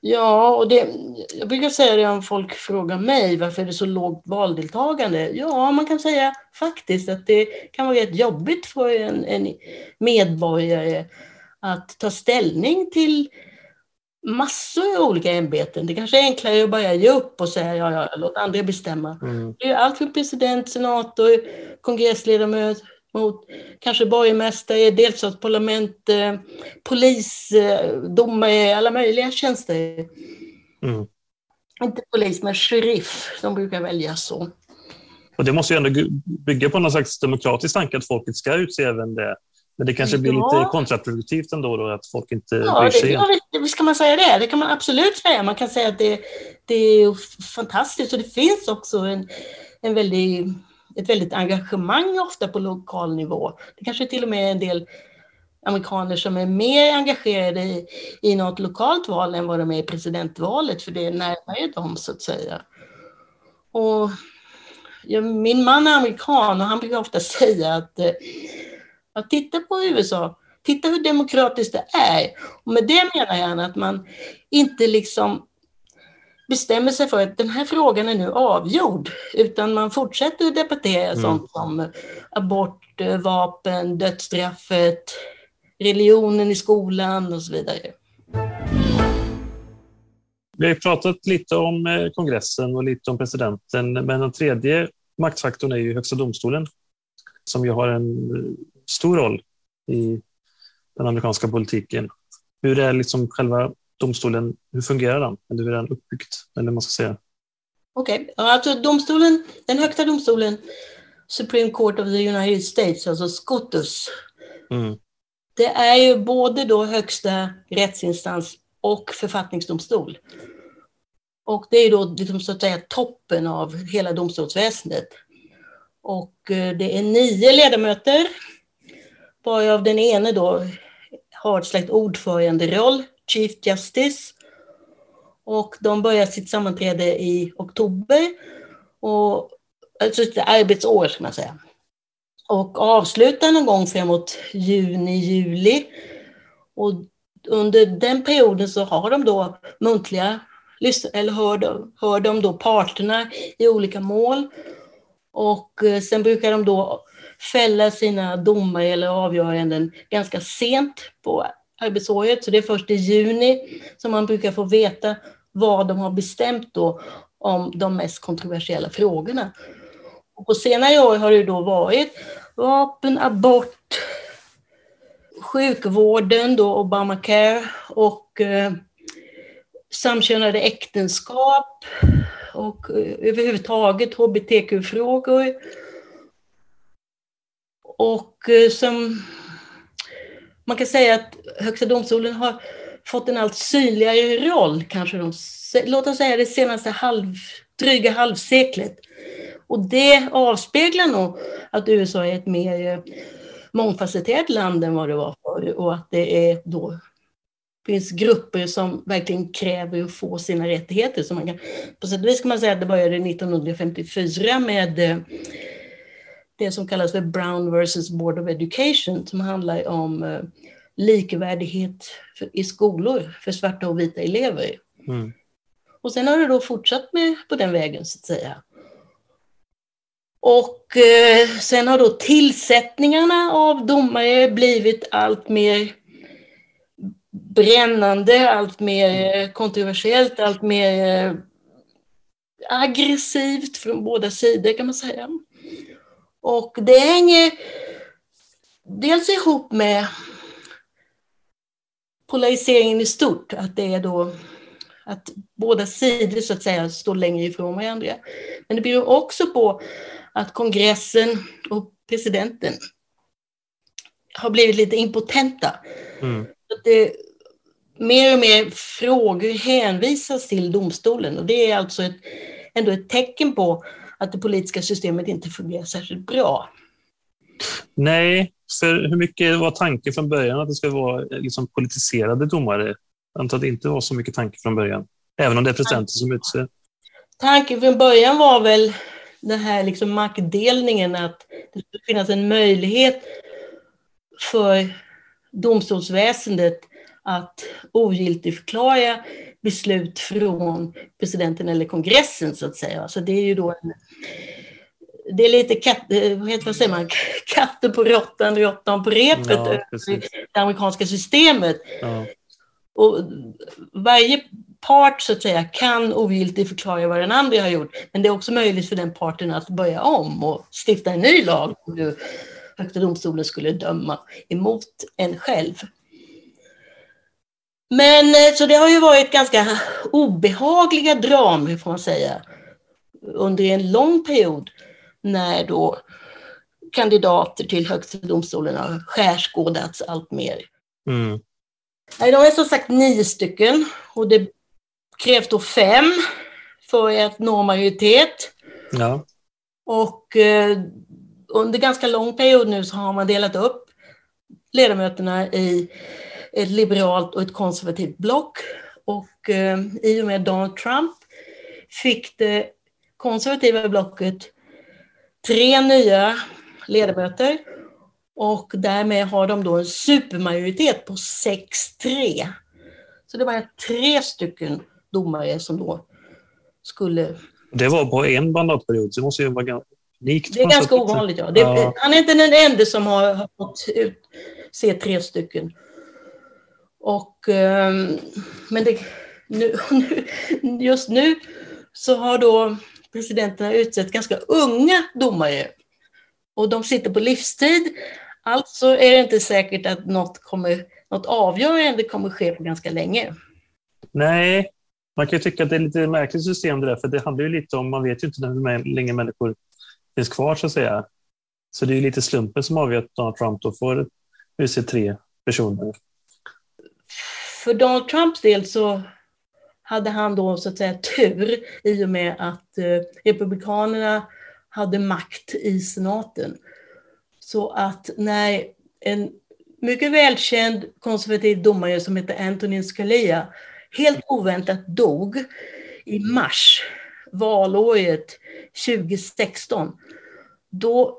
Ja, och det, jag brukar säga det om folk frågar mig varför är det så lågt valdeltagande? Ja, man kan säga faktiskt att det kan vara rätt jobbigt för en, en medborgare att ta ställning till massor av olika ämbeten. Det kanske är enklare att bara ge upp och säga ja, ja, låt andra bestämma. Mm. Det är allt från president, senator, kongressledamot, mot kanske borgmästare, delstatsparlament, eh, polis, eh, domare, alla möjliga tjänster. Mm. Inte polis, men sheriff, de brukar väljas så. Och det måste ju ändå bygga på någon slags demokratisk tanke att folket ska utse även det. Men det kanske blir Ja. lite kontraproduktivt ändå då, att folk inte Ja, bryr det, sig. ja, ska man säga det? Det kan man absolut säga. Man kan säga att det, det är fantastiskt och det finns också en, en väldigt, ett väldigt engagemang ofta på lokal nivå. Det kanske till och med är en del amerikaner som är mer engagerade i, i något lokalt val än vad de är i presidentvalet, för det är närmare dem så att säga. Och ja, min man är amerikan och han brukar ofta säga att, eh, att titta på USA, titta hur demokratiskt det är. Och med det menar han att man inte liksom bestämmer sig för att den här frågan är nu avgjord, utan man fortsätter att debattera Mm. sånt som abort, vapen, dödsstraffet, religionen i skolan och så vidare. Vi har pratat lite om eh, kongressen och lite om presidenten, men den tredje maktfaktorn är ju Högsta domstolen som ju har en eh, stor roll i den amerikanska politiken. Hur är liksom själva domstolen, hur fungerar den? Eller hur är den uppbyggd? Eller man ska säga. Okej, ja, alltså domstolen, den högsta domstolen, Supreme Court of the United States, alltså SCOTUS, Mm. det är ju både då högsta rättsinstans och författningsdomstol. Och det är ju då liksom så att säga toppen av hela domstolsväsendet. Och eh, det är nio ledamöter, varav den ene då har ett slags ordföranderoll, Chief Justice. Och de börjar sitt sammanträde i oktober, och, alltså ett arbetsår ska man säga. Och avslutar någon gång framåt juni, juli. Och under den perioden så har de då muntliga, eller hör de, hör de då parterna i olika mål. Och eh, sen brukar de då fälla sina domar eller avgöranden ganska sent på arbetsåret. Så det är först i juni som man brukar få veta vad de har bestämt då om de mest kontroversiella frågorna. Och på senare år har det då varit vapen, abort, sjukvården, då Obamacare och eh, samkönade äktenskap och eh, överhuvudtaget hbtq-frågor. Och eh, som man kan säga att Högsta domstolen har fått en allt synligare roll, kanske de, låt oss säga det senaste halv, dryga halvseklet. Och det avspeglar nog att USA är ett mer eh, mångfacetterat land än vad det var förr och att det är då finns grupper som verkligen kräver att få sina rättigheter. Så man kan, på sätt och vis kan man säga att det började 1954 med eh, det som kallas för Brown versus Board of Education som handlar om eh, likvärdighet i skolor för svarta och vita elever. Mm. Och sen har det då fortsatt med på den vägen så att säga. Och eh, sen har då tillsättningarna av domare blivit allt mer brännande, allt mer eh, kontroversiellt, allt mer eh, aggressivt från båda sidor kan man säga. Och det hänger dels ihop med polariseringen i stort, att det är då att båda sidor så att säga står längre ifrån varandra. Men det beror också på att kongressen och presidenten har blivit lite impotenta. Mm. Att det, mer och mer frågor hänvisas till domstolen och det är alltså ett, ändå ett tecken på att det politiska systemet inte fungerar särskilt bra. Nej, för hur mycket var tanken från början att det ska vara eh, liksom politiserade domare? Jag antar att det inte var så mycket tanke från början, även om det är presidenten som utser. Tanken från början var väl den här liksom maktdelningen, att det skulle finnas en möjlighet för domstolsväsendet att ogiltigförklara beslut från presidenten eller kongressen så att säga. Så det är ju då en, det är lite katt, eh, vad heter, vad säger man, katten på råttan, råttan på repet Ja, det amerikanska systemet. Ja. och varje part så att säga kan ogiltigt förklara vad den andra har gjort. Men det är också möjligt för den parten att börja om och stifta en ny lag om Högsta domstolen skulle döma emot en själv. Men eh, så det har ju varit ganska obehagliga dramer får man säga under en lång period när då kandidater till Högsta domstolen har skärskådats allt mer. Mm. De är som sagt nio stycken och det krävs då fem för att nå majoritet. Ja. Och eh, under ganska lång period nu så har man delat upp ledamöterna i ett liberalt och ett konservativt block. Och eh, i och med Donald Trump fick det konservativa blocket tre nya ledamöter och därmed har de då en supermajoritet på 6-3. Så det var tre stycken domare som då skulle... Det var på en mandatperiod, så det måste ju vara unikt. Det är ganska ovanligt, ja. Det, ja. Han är inte den enda som har, har fått ut, se tre stycken. Och, ehm, men det, nu, just nu så har då presidenterna utsett ganska unga domare. Och de sitter på livstid. Alltså är det inte säkert att något, kommer, något avgörande kommer ske på ganska länge. Nej, man kan ju tycka att det är lite märkligt system det där, för det handlar ju lite om, man vet ju inte hur länge människor finns kvar så att säga. Så det är lite slumpen som avgör att Donald Trump då får utse tre personer. För Donald Trumps del så hade han då så att säga tur i och med att eh, Republikanerna hade makt i senaten. Så att när en mycket välkänd konservativ domare som heter Antonin Scalia helt oväntat dog i mars valåret 2016, då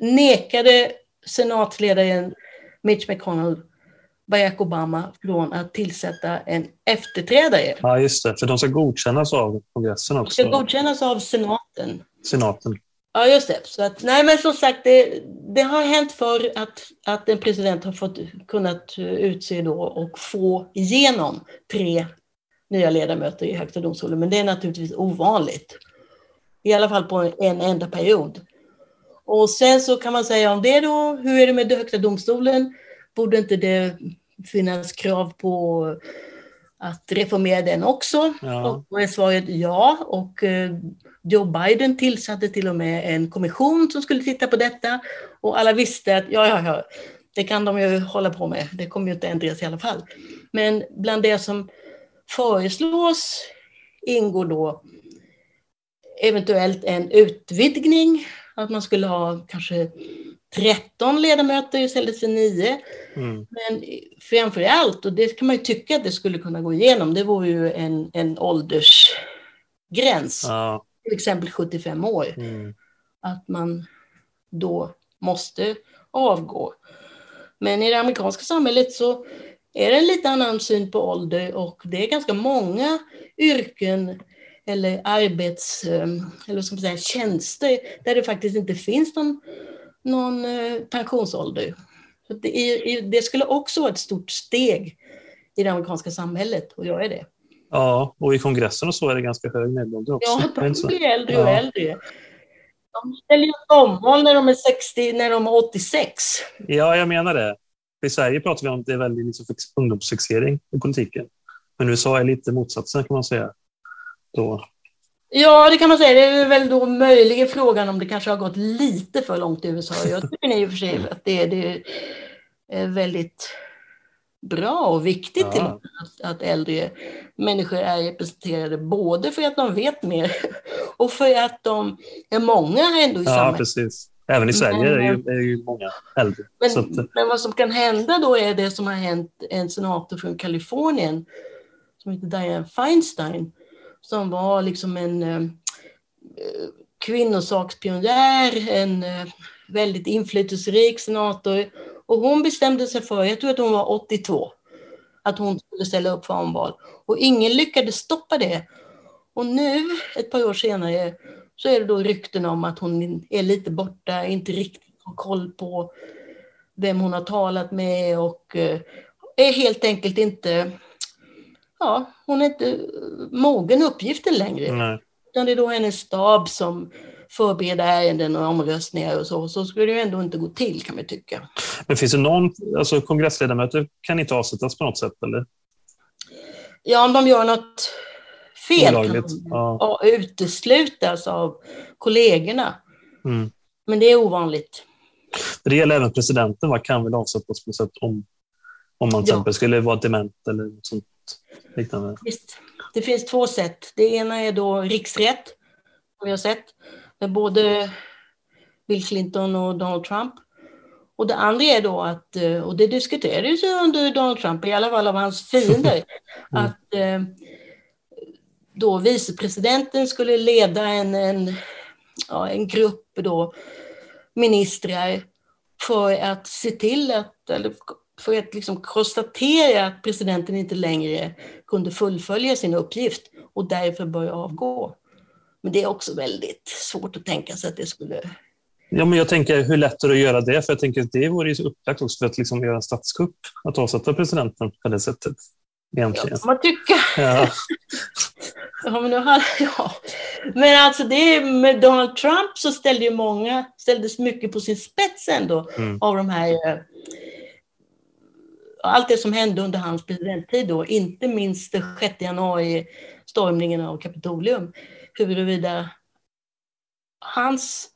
nekade senatsledaren Mitch McConnell Barack Obama från att tillsätta en efterträdare. Ja, just det. För de ska godkännas av kongressen också. De ska godkännas av senaten. Senaten. Ja, just det. Så att, nej, men som sagt, det, det har hänt för att, att en president har fått kunnat utse då och få igenom tre nya ledamöter i Högsta domstolen. Men det är naturligtvis ovanligt. I alla fall på en enda period. Och sen så kan man säga om det då, hur är det med Högsta domstolen? Borde inte det finnas krav på att reformera den också? Ja. Och då är svaret ja. Och eh, Joe Biden tillsatte till och med en kommission som skulle titta på detta. Och alla visste att ja, ja, ja, det kan de ju hålla på med. Det kommer ju inte ändras i alla fall. Men bland det som föreslås ingår då eventuellt en utvidgning, att man skulle ha kanske 13 ledamöter istället för 9. Mm. Men framför allt, och det kan man ju tycka att det skulle kunna gå igenom, det vore ju en, en åldersgräns. Ja. Till exempel 75 år. Mm. Att man då måste avgå. Men i det amerikanska samhället så är det en lite annan syn på ålder och det är ganska många yrken eller arbets, eh, eller ska man säga, tjänster där det faktiskt inte finns någon någon eh, pensionsålder. Så det, är, det skulle också vara ett stort steg i det amerikanska samhället att göra det. Ja, och i kongressen och så är det ganska hög medelålder också. Ja, de blir äldre och ja. äldre. De ställer ju omval när de är 60, när de är 86. Ja, jag menar det. I Sverige pratar vi om att det är väldigt liksom ungdomsfixering i politiken. Men USA är lite motsatsen kan man säga. Då Ja, det kan man säga. Det är väl då möjligen frågan om det kanske har gått lite för långt i USA. Jag tycker i och för sig att det, det är väldigt bra och viktigt ja. att, att äldre människor är representerade, både för att de vet mer och för att de är många ändå i ja, samhället. Precis. Även i Sverige men, är, ju, är ju många äldre. Men, att, men vad som kan hända då är det som har hänt en senator från Kalifornien som heter Diane Feinstein som var liksom en eh, kvinnosakspionjär, en eh, väldigt inflytelserik senator. Och hon bestämde sig för, jag tror att hon var 82, att hon skulle ställa upp för omval. Och ingen lyckades stoppa det. Och nu, ett par år senare, så är det då rykten om att hon är lite borta, inte riktigt har koll på vem hon har talat med och eh, är helt enkelt inte, ja, hon är inte mogen uppgiften längre. Nej. Utan det är då hennes stab som förbereder ärenden och omröstningar och så. Så skulle det ju ändå inte gå till kan man tycka. Men finns det någon, alltså kongressledamöter kan inte avsättas på något sätt eller? Ja, om de gör något fel Olagligt, kan de ja. ja. uteslutas av kollegorna. Mm. Men det är ovanligt. Det gäller även presidenten, va? kan väl avsättas på något sätt om, om man till Ja. exempel skulle vara dement eller något sånt liknande. Visst. Det finns två sätt. Det ena är då riksrätt, som vi har sett, med både Bill Clinton och Donald Trump. Och det andra är då att, eh, och det diskuterades ju under Donald Trump, i alla fall av hans fiender, att eh, då vicepresidenten skulle leda en, en, ja, en grupp då, ministrar för att se till att, eller för att liksom konstatera att presidenten inte längre kunde fullfölja sin uppgift och därför bör avgå. Men det är också väldigt svårt att tänka sig att det skulle... Ja, men jag tänker hur lätt är det att göra det? För jag tänker att det vore ju upplagt också för att liksom göra en statskupp, att avsätta presidenten på det sättet. Ja, Egentligen. kan man tycka. Ja. Ja, men, nu hade, ja. men alltså det, med Donald Trump så ställde ju många, ställdes mycket på sin spets ändå Mm. av de här eh, allt det som hände under hans presidenttid då, inte minst den 6 januari stormningen av Kapitolium, huruvida hans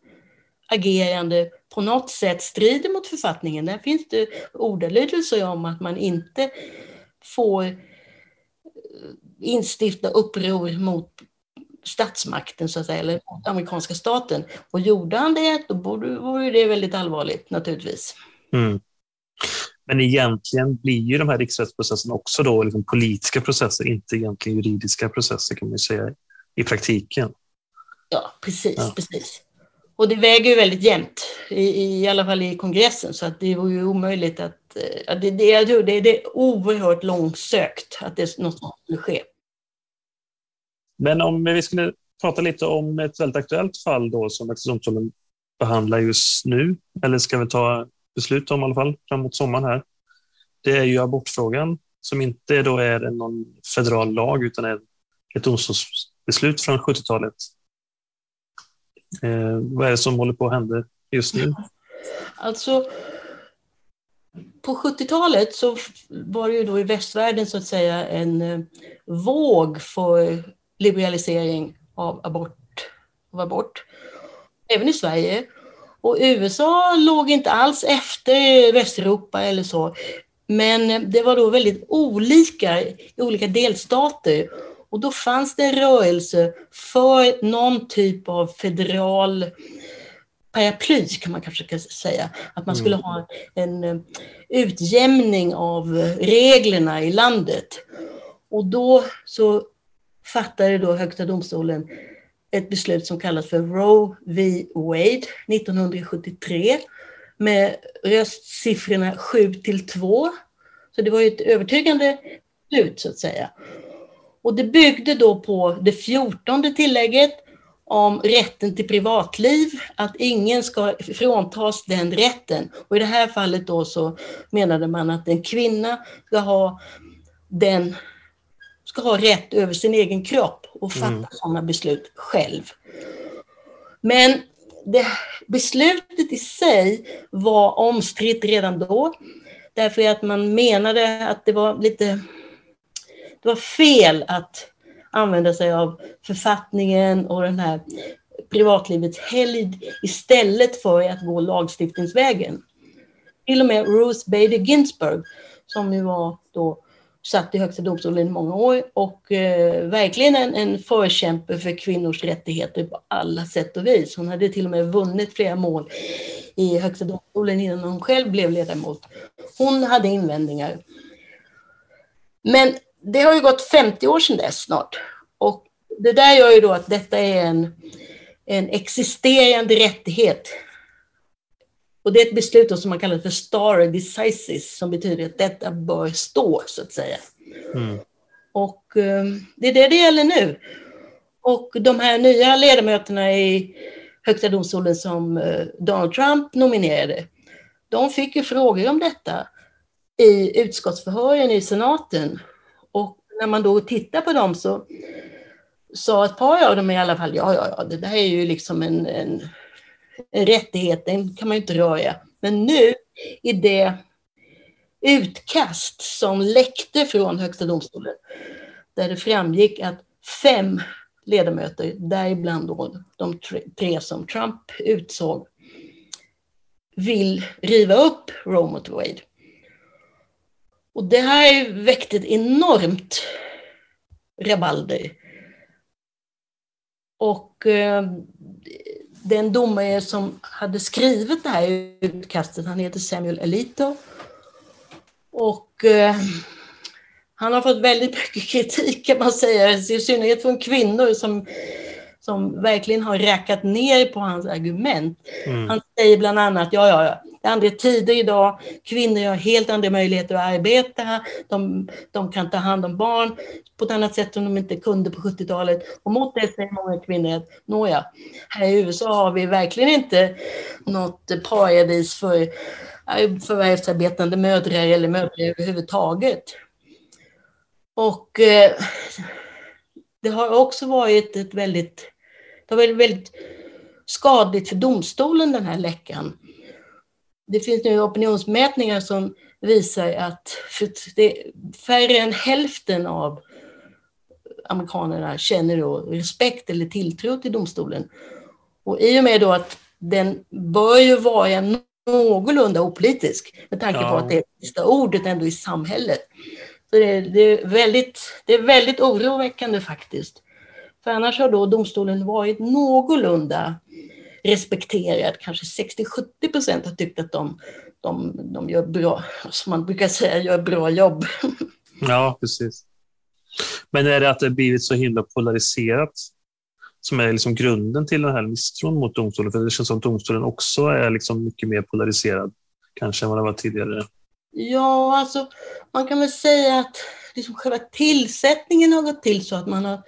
agerande på något sätt strider mot författningen. Där finns det ordalydelser om att man inte får eh, instifta uppror mot statsmakten så att säga, eller mot amerikanska staten. Och gjorde han det, då vore det väldigt allvarligt naturligtvis. Mm. Men egentligen blir ju de här riksrättsprocesserna också då liksom politiska processer, inte egentligen juridiska processer kan man säga i praktiken. Ja, precis, Ja. precis. Och det väger ju väldigt jämnt, i, i alla fall i kongressen, så att det vore ju omöjligt att... eh, ja, Det, det, jag tror det, det är oerhört långsökt att det något sånt skulle ske. Men om vi skulle prata lite om ett väldigt aktuellt fall då som Högsta domstolen behandlar just nu, eller ska vi ta beslut om i alla fall framåt sommaren här. Det är ju abortfrågan som inte då är någon federal lag utan är ett domstolsbeslut från 70-talet. Eh, vad är det som håller på att hända just nu? Alltså, på 70-talet så var det ju då i västvärlden så att säga en eh, våg för liberalisering av abort, av abort. Även i Sverige. Och USA låg inte alls efter Västeuropa eller så. Men det var då väldigt olika i olika delstater. Och då fanns det en rörelse för någon typ av federal paraply kan man kanske kan säga. Att man skulle ha en eh, utjämning av reglerna i landet. Och då så fattade då Högsta domstolen ett beslut som kallas för Roe v. Wade 1973 med röstsiffrorna 7 till 2. Så det var ju ett övertygande beslut så att säga. Och det byggde då på det fjortonde tillägget om rätten till privatliv, att ingen ska fråntas den rätten. Och i det här fallet då så menade man att en kvinna ska ha, den, ska ha rätt över sin egen kropp och fatta Mm. sådana beslut själv. Men det, beslutet i sig var omstritt redan då, därför att man menade att det var lite det var fel att använda sig av författningen och den här privatlivets helgd istället för att gå lagstiftningsvägen. Till och med Ruth Bader Ginsburg, som ju var då satt i Högsta domstolen i många år och eh, verkligen en, en förkämpe för kvinnors rättigheter på alla sätt och vis. Hon hade till och med vunnit flera mål i Högsta domstolen innan hon själv blev ledamot. Hon hade invändningar. Men det har ju gått 50 år sedan dess snart. Och det där gör ju då att detta är en, en existerande rättighet. Och det är ett beslut som man kallar för stare decisis, som betyder att detta bör stå, så att säga. Mm. Och eh, det är det det gäller nu. Och de här nya ledamöterna i Högsta domstolen som eh, Donald Trump nominerade, de fick ju frågor om detta. i utskottsförhören i senaten. Och när man då tittar på dem så sa ett par av dem i alla fall, ja, ja, ja, det där är ju liksom en, en, Rättigheten kan man ju inte röra. Men nu i det utkast som läckte från Högsta domstolen, där det framgick att fem ledamöter, däribland då de tre som Trump utsåg, vill riva upp Roe mot Wade. Och det här väckte ett enormt rabalder. Och eh, den domare som hade skrivit det här utkastet, han heter Samuel Alito. Och eh, han har fått väldigt mycket kritik kan man säga, i synnerhet från kvinnor som, som verkligen har räkat ner på hans argument. Mm. Han säger bland annat, ja, ja, ja, det är andra tider idag, kvinnor har helt andra möjligheter att arbeta, de, de kan ta hand om barn på ett annat sätt som de inte kunde på 70-talet. Och mot det säger många kvinnor att, nåja, här i USA har vi verkligen inte något paradis för förvärvsarbetande mödrar eller mödrar överhuvudtaget. Och eh, det har också varit ett väldigt, det har varit väldigt skadligt för domstolen den här läckan. Det finns nu opinionsmätningar som visar att färre än hälften av amerikanerna känner då respekt eller tilltro till domstolen. Och i och med då att den bör ju vara någorlunda opolitisk med tanke ja. på att det är sista ordet ändå i samhället. Så det, det, är väldigt, det är väldigt oroväckande faktiskt. För annars har då domstolen varit någorlunda respekterad. Kanske 60-70 procent har tyckt att de, de, de gör bra, som man brukar säga, gör bra jobb. Ja, precis. Men är det att det blivit så himla polariserat som är liksom grunden till den här misstron mot domstolen? För det känns som att domstolen också är liksom mycket mer polariserad kanske än vad det var tidigare. Ja, alltså man kan väl säga att liksom själva tillsättningen har gått till så att man har,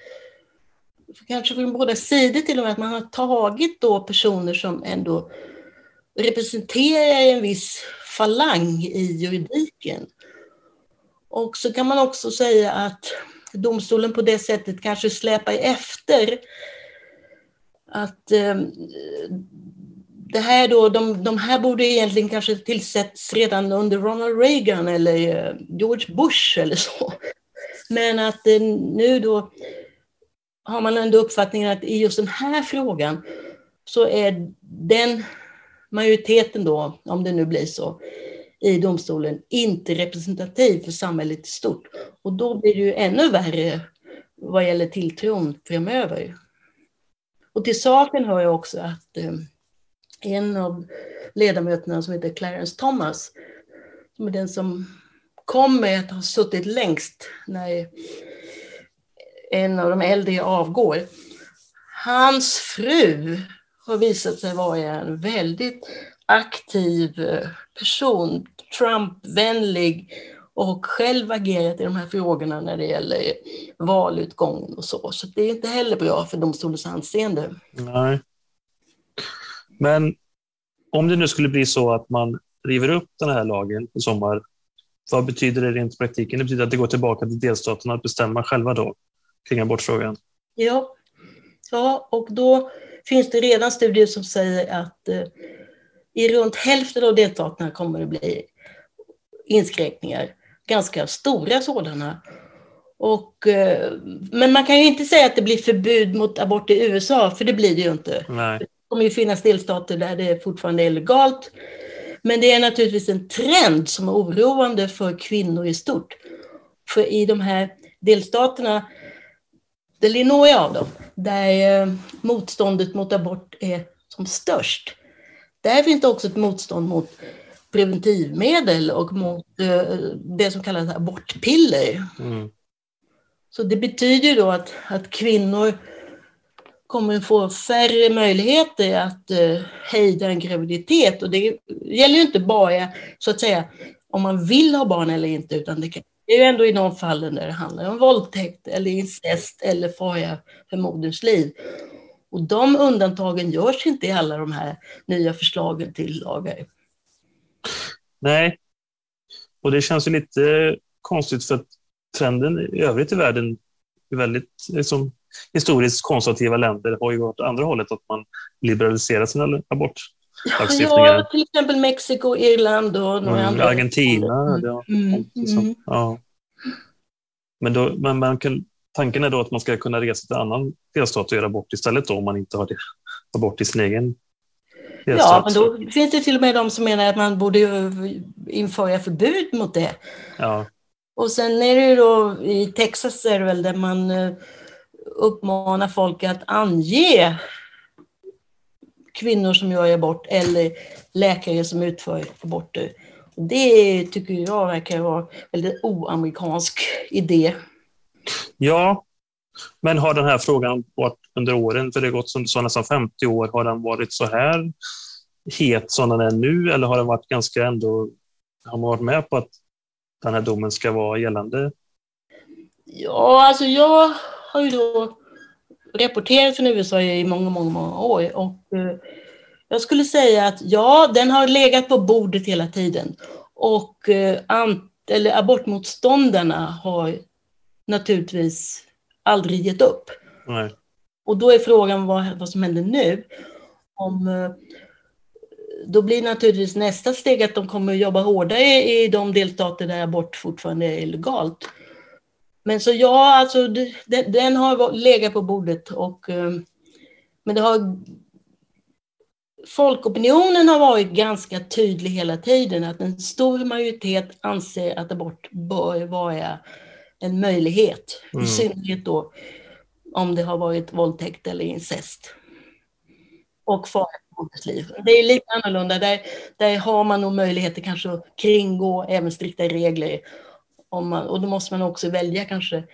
kanske från båda sidor till och med, att man har tagit då personer som ändå representerar en viss falang i juridiken. Och så kan man också säga att domstolen på det sättet kanske släpar efter att eh, det här då, de, de här borde egentligen kanske tillsätts redan under Ronald Reagan eller eh, George Bush eller så. Men att eh, nu då har man ändå uppfattningen att i just den här frågan så är den majoriteten då, om det nu blir så, i domstolen inte representativ för samhället i stort. Och då blir det ju ännu värre vad gäller tilltron framöver. Och till saken hör jag också att eh, en av ledamöterna som heter Clarence Thomas, som är den som kommer att ha suttit längst när en av de äldre avgår. Hans fru har visat sig vara en väldigt aktiv eh, person, Trump-vänlig och själv agerat i de här frågorna när det gäller valutgången och så. Så det är inte heller bra för domstolens anseende. Nej. Men om det nu skulle bli så att man river upp den här lagen i sommar, vad betyder det rent i praktiken? Det betyder att det går tillbaka till delstaterna att bestämma själva då kring abortfrågan? Ja, ja och då finns det redan studier som säger att eh, i runt hälften av delstaterna kommer det bli inskränkningar, ganska stora sådana. Och, eh, men man kan ju inte säga att det blir förbud mot abort i USA, för det blir det ju inte. Nej kommer ju finnas delstater där det fortfarande är legalt. Men det är naturligtvis en trend som är oroande för kvinnor i stort. För i de här delstaterna, det är några av dem, där eh, motståndet mot abort är som störst. Där finns det också ett motstånd mot preventivmedel och mot eh, det som kallas abortpiller. Mm. Så det betyder då att, att kvinnor kommer få färre möjligheter att eh, hejda en graviditet. Och det gäller ju inte bara så att säga om man vill ha barn eller inte, utan det, kan, det är ju ändå i de fallen där det handlar om våldtäkt eller incest eller fara för moderns liv. Och de undantagen görs inte i alla de här nya förslagen till lagar. Nej. Och det känns ju lite konstigt för att trenden i övrigt i världen är väldigt liksom, historiskt konservativa länder har ju gått andra hållet, att man liberaliserar sina abortlagstiftningar. Ja, till exempel Mexiko, Irland och några mm, andra. Argentina. Mm. Ja, Mm, mm. ja. Men, då, men man kan, tanken är då att man ska kunna resa till en annan delstat och göra abort istället då, om man inte har det, abort i sin egen delstat. Ja, men då finns det till och med de som menar att man borde införa förbud mot det. Ja, Och sen är det ju då i Texas är det väl där man eh, uppmanar folk att ange kvinnor som gör abort eller läkare som utför aborter. Det tycker jag verkar vara en väldigt oamerikansk idé. Ja, men har den här frågan varit under åren, för det har gått som sa nästan 50 år, har den varit så här het som den är nu eller har den varit ganska ändå, har man varit med på att den här domen ska vara gällande? Ja, alltså jag har ju då rapporterat från USA i många, många, många år och eh, jag skulle säga att ja, den har legat på bordet hela tiden och eh, eller abortmotståndarna har naturligtvis aldrig gett upp. Nej. Och då är frågan vad, vad som händer nu. Om, eh, då blir naturligtvis nästa steg att de kommer att jobba hårdare i de delstater där abort fortfarande är illegalt. Men så ja, alltså den, den har legat på bordet och eh, men det har Folkopinionen har varit ganska tydlig hela tiden att en stor majoritet anser att abort bör vara en möjlighet. Mm. I synnerhet då om det har varit våldtäkt eller incest. Och fara för moderns liv. Det är lite annorlunda. Där, där har man nog möjligheter kanske att kringgå även strikta regler. Om man, och då måste man också välja kanske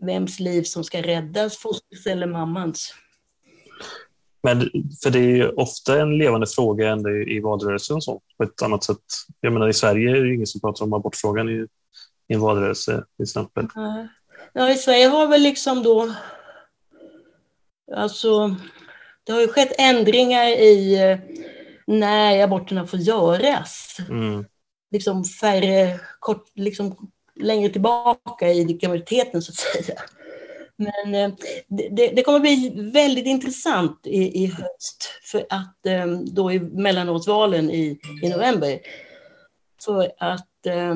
vems liv som ska räddas, fostrets eller mammans. Men för det är ju ofta en levande fråga ändå i valrörelsen och så, på ett annat sätt. Jag menar i Sverige är det ju ingen som pratar om abortfrågan i, i en valrörelse till exempel. Ja, i Sverige har väl liksom då, alltså, det har ju skett ändringar i eh, när aborterna får göras. Mm. Liksom färre, kort, liksom längre tillbaka i graviditeten så att säga. Men eh, det, det- kommer bli väldigt intressant i, i höst för att eh, då i mellanårsvalen i, i november. För att eh,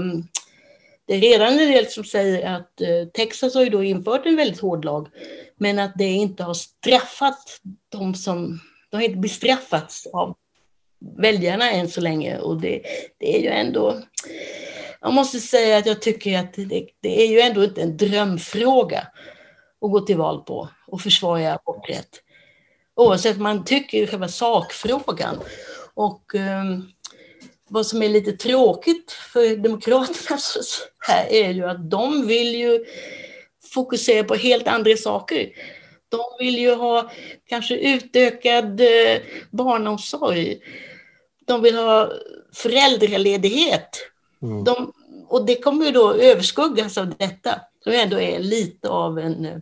det är redan en del som säger att Texas har ju då infört en väldigt hård lag, men att det inte har straffat de som, de har inte bestraffats av väljarna än så länge och det, det är ju ändå, jag måste säga att jag tycker att det, det är ju ändå inte en drömfråga att gå till val på och försvara aborträtt. Oavsett vad man tycker i själva sakfrågan. Och um, vad som är lite tråkigt för Demokraterna så här är ju att de vill ju fokusera på helt andra saker. De vill ju ha kanske utökad eh, barnomsorg. De vill ha föräldraledighet. Mm. De, och det kommer ju då överskuggas av detta, som ändå är lite av en eh,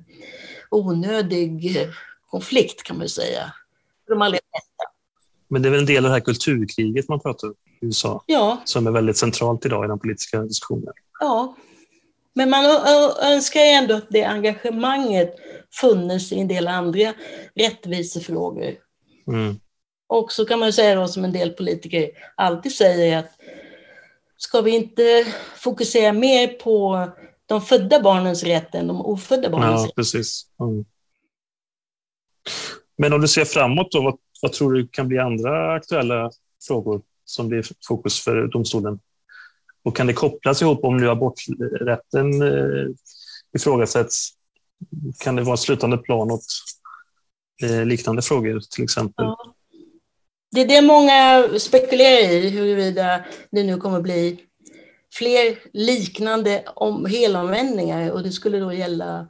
onödig eh, konflikt kan man säga. De allra flesta. Men det är väl en del av det här kulturkriget man pratar om i USA, Ja, som är väldigt centralt idag i den politiska diskussionen. ja. Men man önskar ändå att det engagemanget funnits i en del andra rättvisefrågor. Mm. Och så kan man ju säga då som en del politiker alltid säger att ska vi inte fokusera mer på de födda barnens rätt än de ofödda barnens Ja, rätt? precis. Mm. Men om du ser framåt, då, vad, vad tror du kan bli andra aktuella frågor som blir fokus för domstolen? Och kan det kopplas ihop om nu aborträtten eh, ifrågasätts? Kan det vara ett slutande plan åt eh, liknande frågor till exempel? Ja. Det är det många spekulerar i, huruvida det nu kommer bli fler liknande om helomvändningar och det skulle då gälla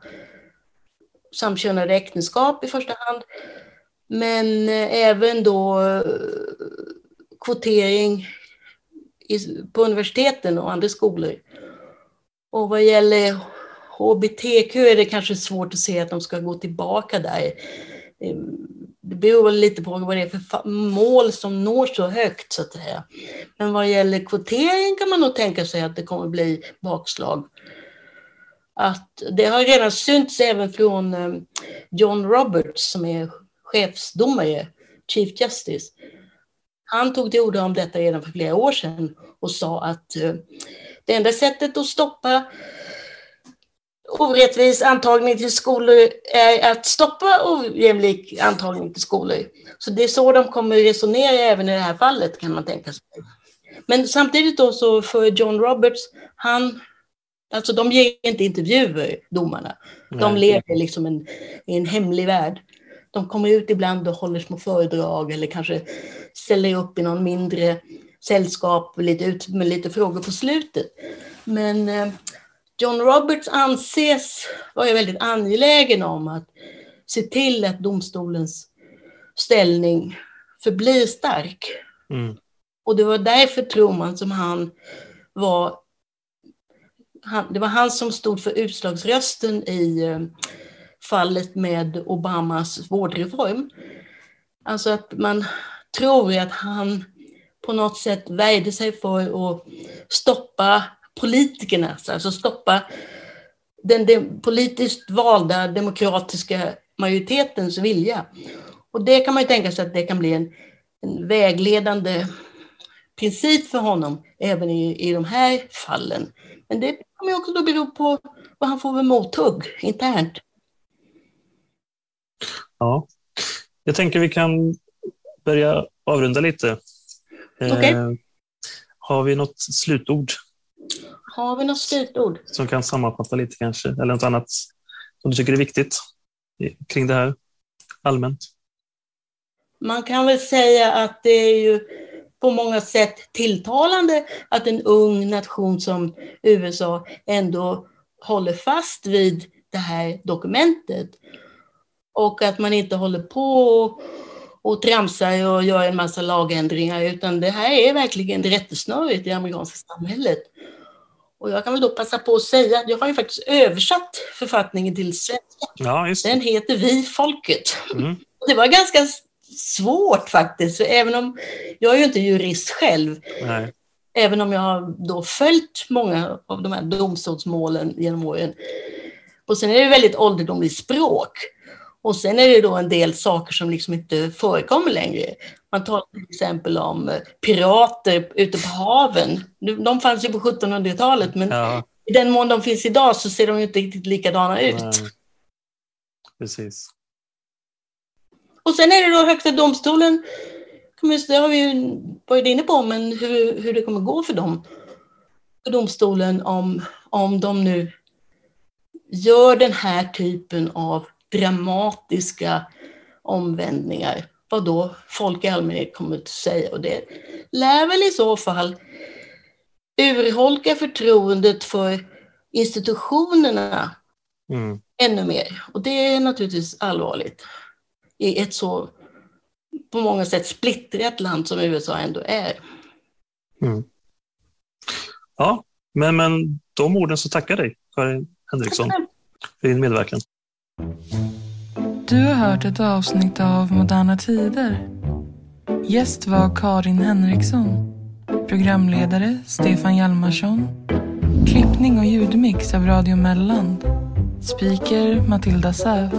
samkönade äktenskap i första hand. Men eh, även då eh, kvotering i, på universiteten och andra skolor. Och vad gäller HBTQ är det kanske svårt att se att de ska gå tillbaka där. Ehm, det beror lite på vad det är för mål som når så högt så att säga. Men vad gäller kvotering kan man nog tänka sig att det kommer bli bakslag. Att det har redan synts även från eh, John Roberts som är chefsdomare, Chief Justice. Han tog till orda om detta redan för flera år sedan och sa att eh, det enda sättet att stoppa orättvis antagning till skolor är att stoppa ojämlik antagning till skolor. Så det är så de kommer resonera även i det här fallet kan man tänka sig. Men samtidigt då så för John Roberts, han, alltså de ger inte intervjuer, domarna. De lever liksom en, i en hemlig värld. De kommer ut ibland och håller små föredrag eller kanske ställer upp i någon mindre sällskap lite ut med lite frågor på slutet. Men eh, John Roberts anses vara väldigt angelägen om att se till att domstolens ställning förblir stark. Mm. Och det var därför, tror man, som han var... Han, det var han som stod för utslagsrösten i eh, fallet med Obamas vårdreform. Alltså att man tror att han på något sätt väjde sig för att stoppa politikerna, alltså stoppa den de, politiskt valda demokratiska majoritetens vilja. Och det kan man ju tänka sig att det kan bli en, en vägledande princip för honom även i, i de här fallen. Men det kommer också då bero på vad han får för mothugg internt. Ja, jag tänker vi kan börja avrunda lite. Okay. Eh, har vi något slutord? Har vi något slutord? Som kan sammanfatta lite kanske, eller något annat som du tycker är viktigt kring det här allmänt? Man kan väl säga att det är ju på många sätt tilltalande att en ung nation som USA ändå håller fast vid det här dokumentet. Och att man inte håller på och tramsar och gör en massa lagändringar, utan det här är verkligen rättesnöret i det amerikanska samhället. Och jag kan väl då passa på att säga att jag har ju faktiskt översatt författningen till svenska. Ja, Den heter Vi folket. Mm. Det var ganska svårt faktiskt, för även om jag är ju inte jurist själv, Nej. även om jag har då följt många av de här domstolsmålen genom åren. Och sen är det väldigt ålderdomligt språk. Och sen är det då en del saker som liksom inte förekommer längre. Man talar till exempel om eh, pirater ute på haven. De fanns ju på 1700-talet, men ja. i den mån de finns idag så ser de inte riktigt likadana ut. Nej. Precis. Och sen är det då Högsta domstolen, det har vi ju varit inne på, men hur, hur det kommer gå för dem, för domstolen om, om de nu gör den här typen av dramatiska omvändningar. Vad då folk i allmänhet kommer att säga. Och det lär väl i så fall urholka förtroendet för institutionerna mm. ännu mer. Och det är naturligtvis allvarligt i ett så på många sätt splittrat land som USA ändå är. Mm. Ja, men med de orden så tackar jag dig, Karin Henriksson, för din medverkan. Du har hört ett avsnitt av Moderna Tider. Gäst var Karin Henriksson. Programledare Stefan Hjalmarsson. Klippning och ljudmix av Radio Melland. Speaker Matilda Säv.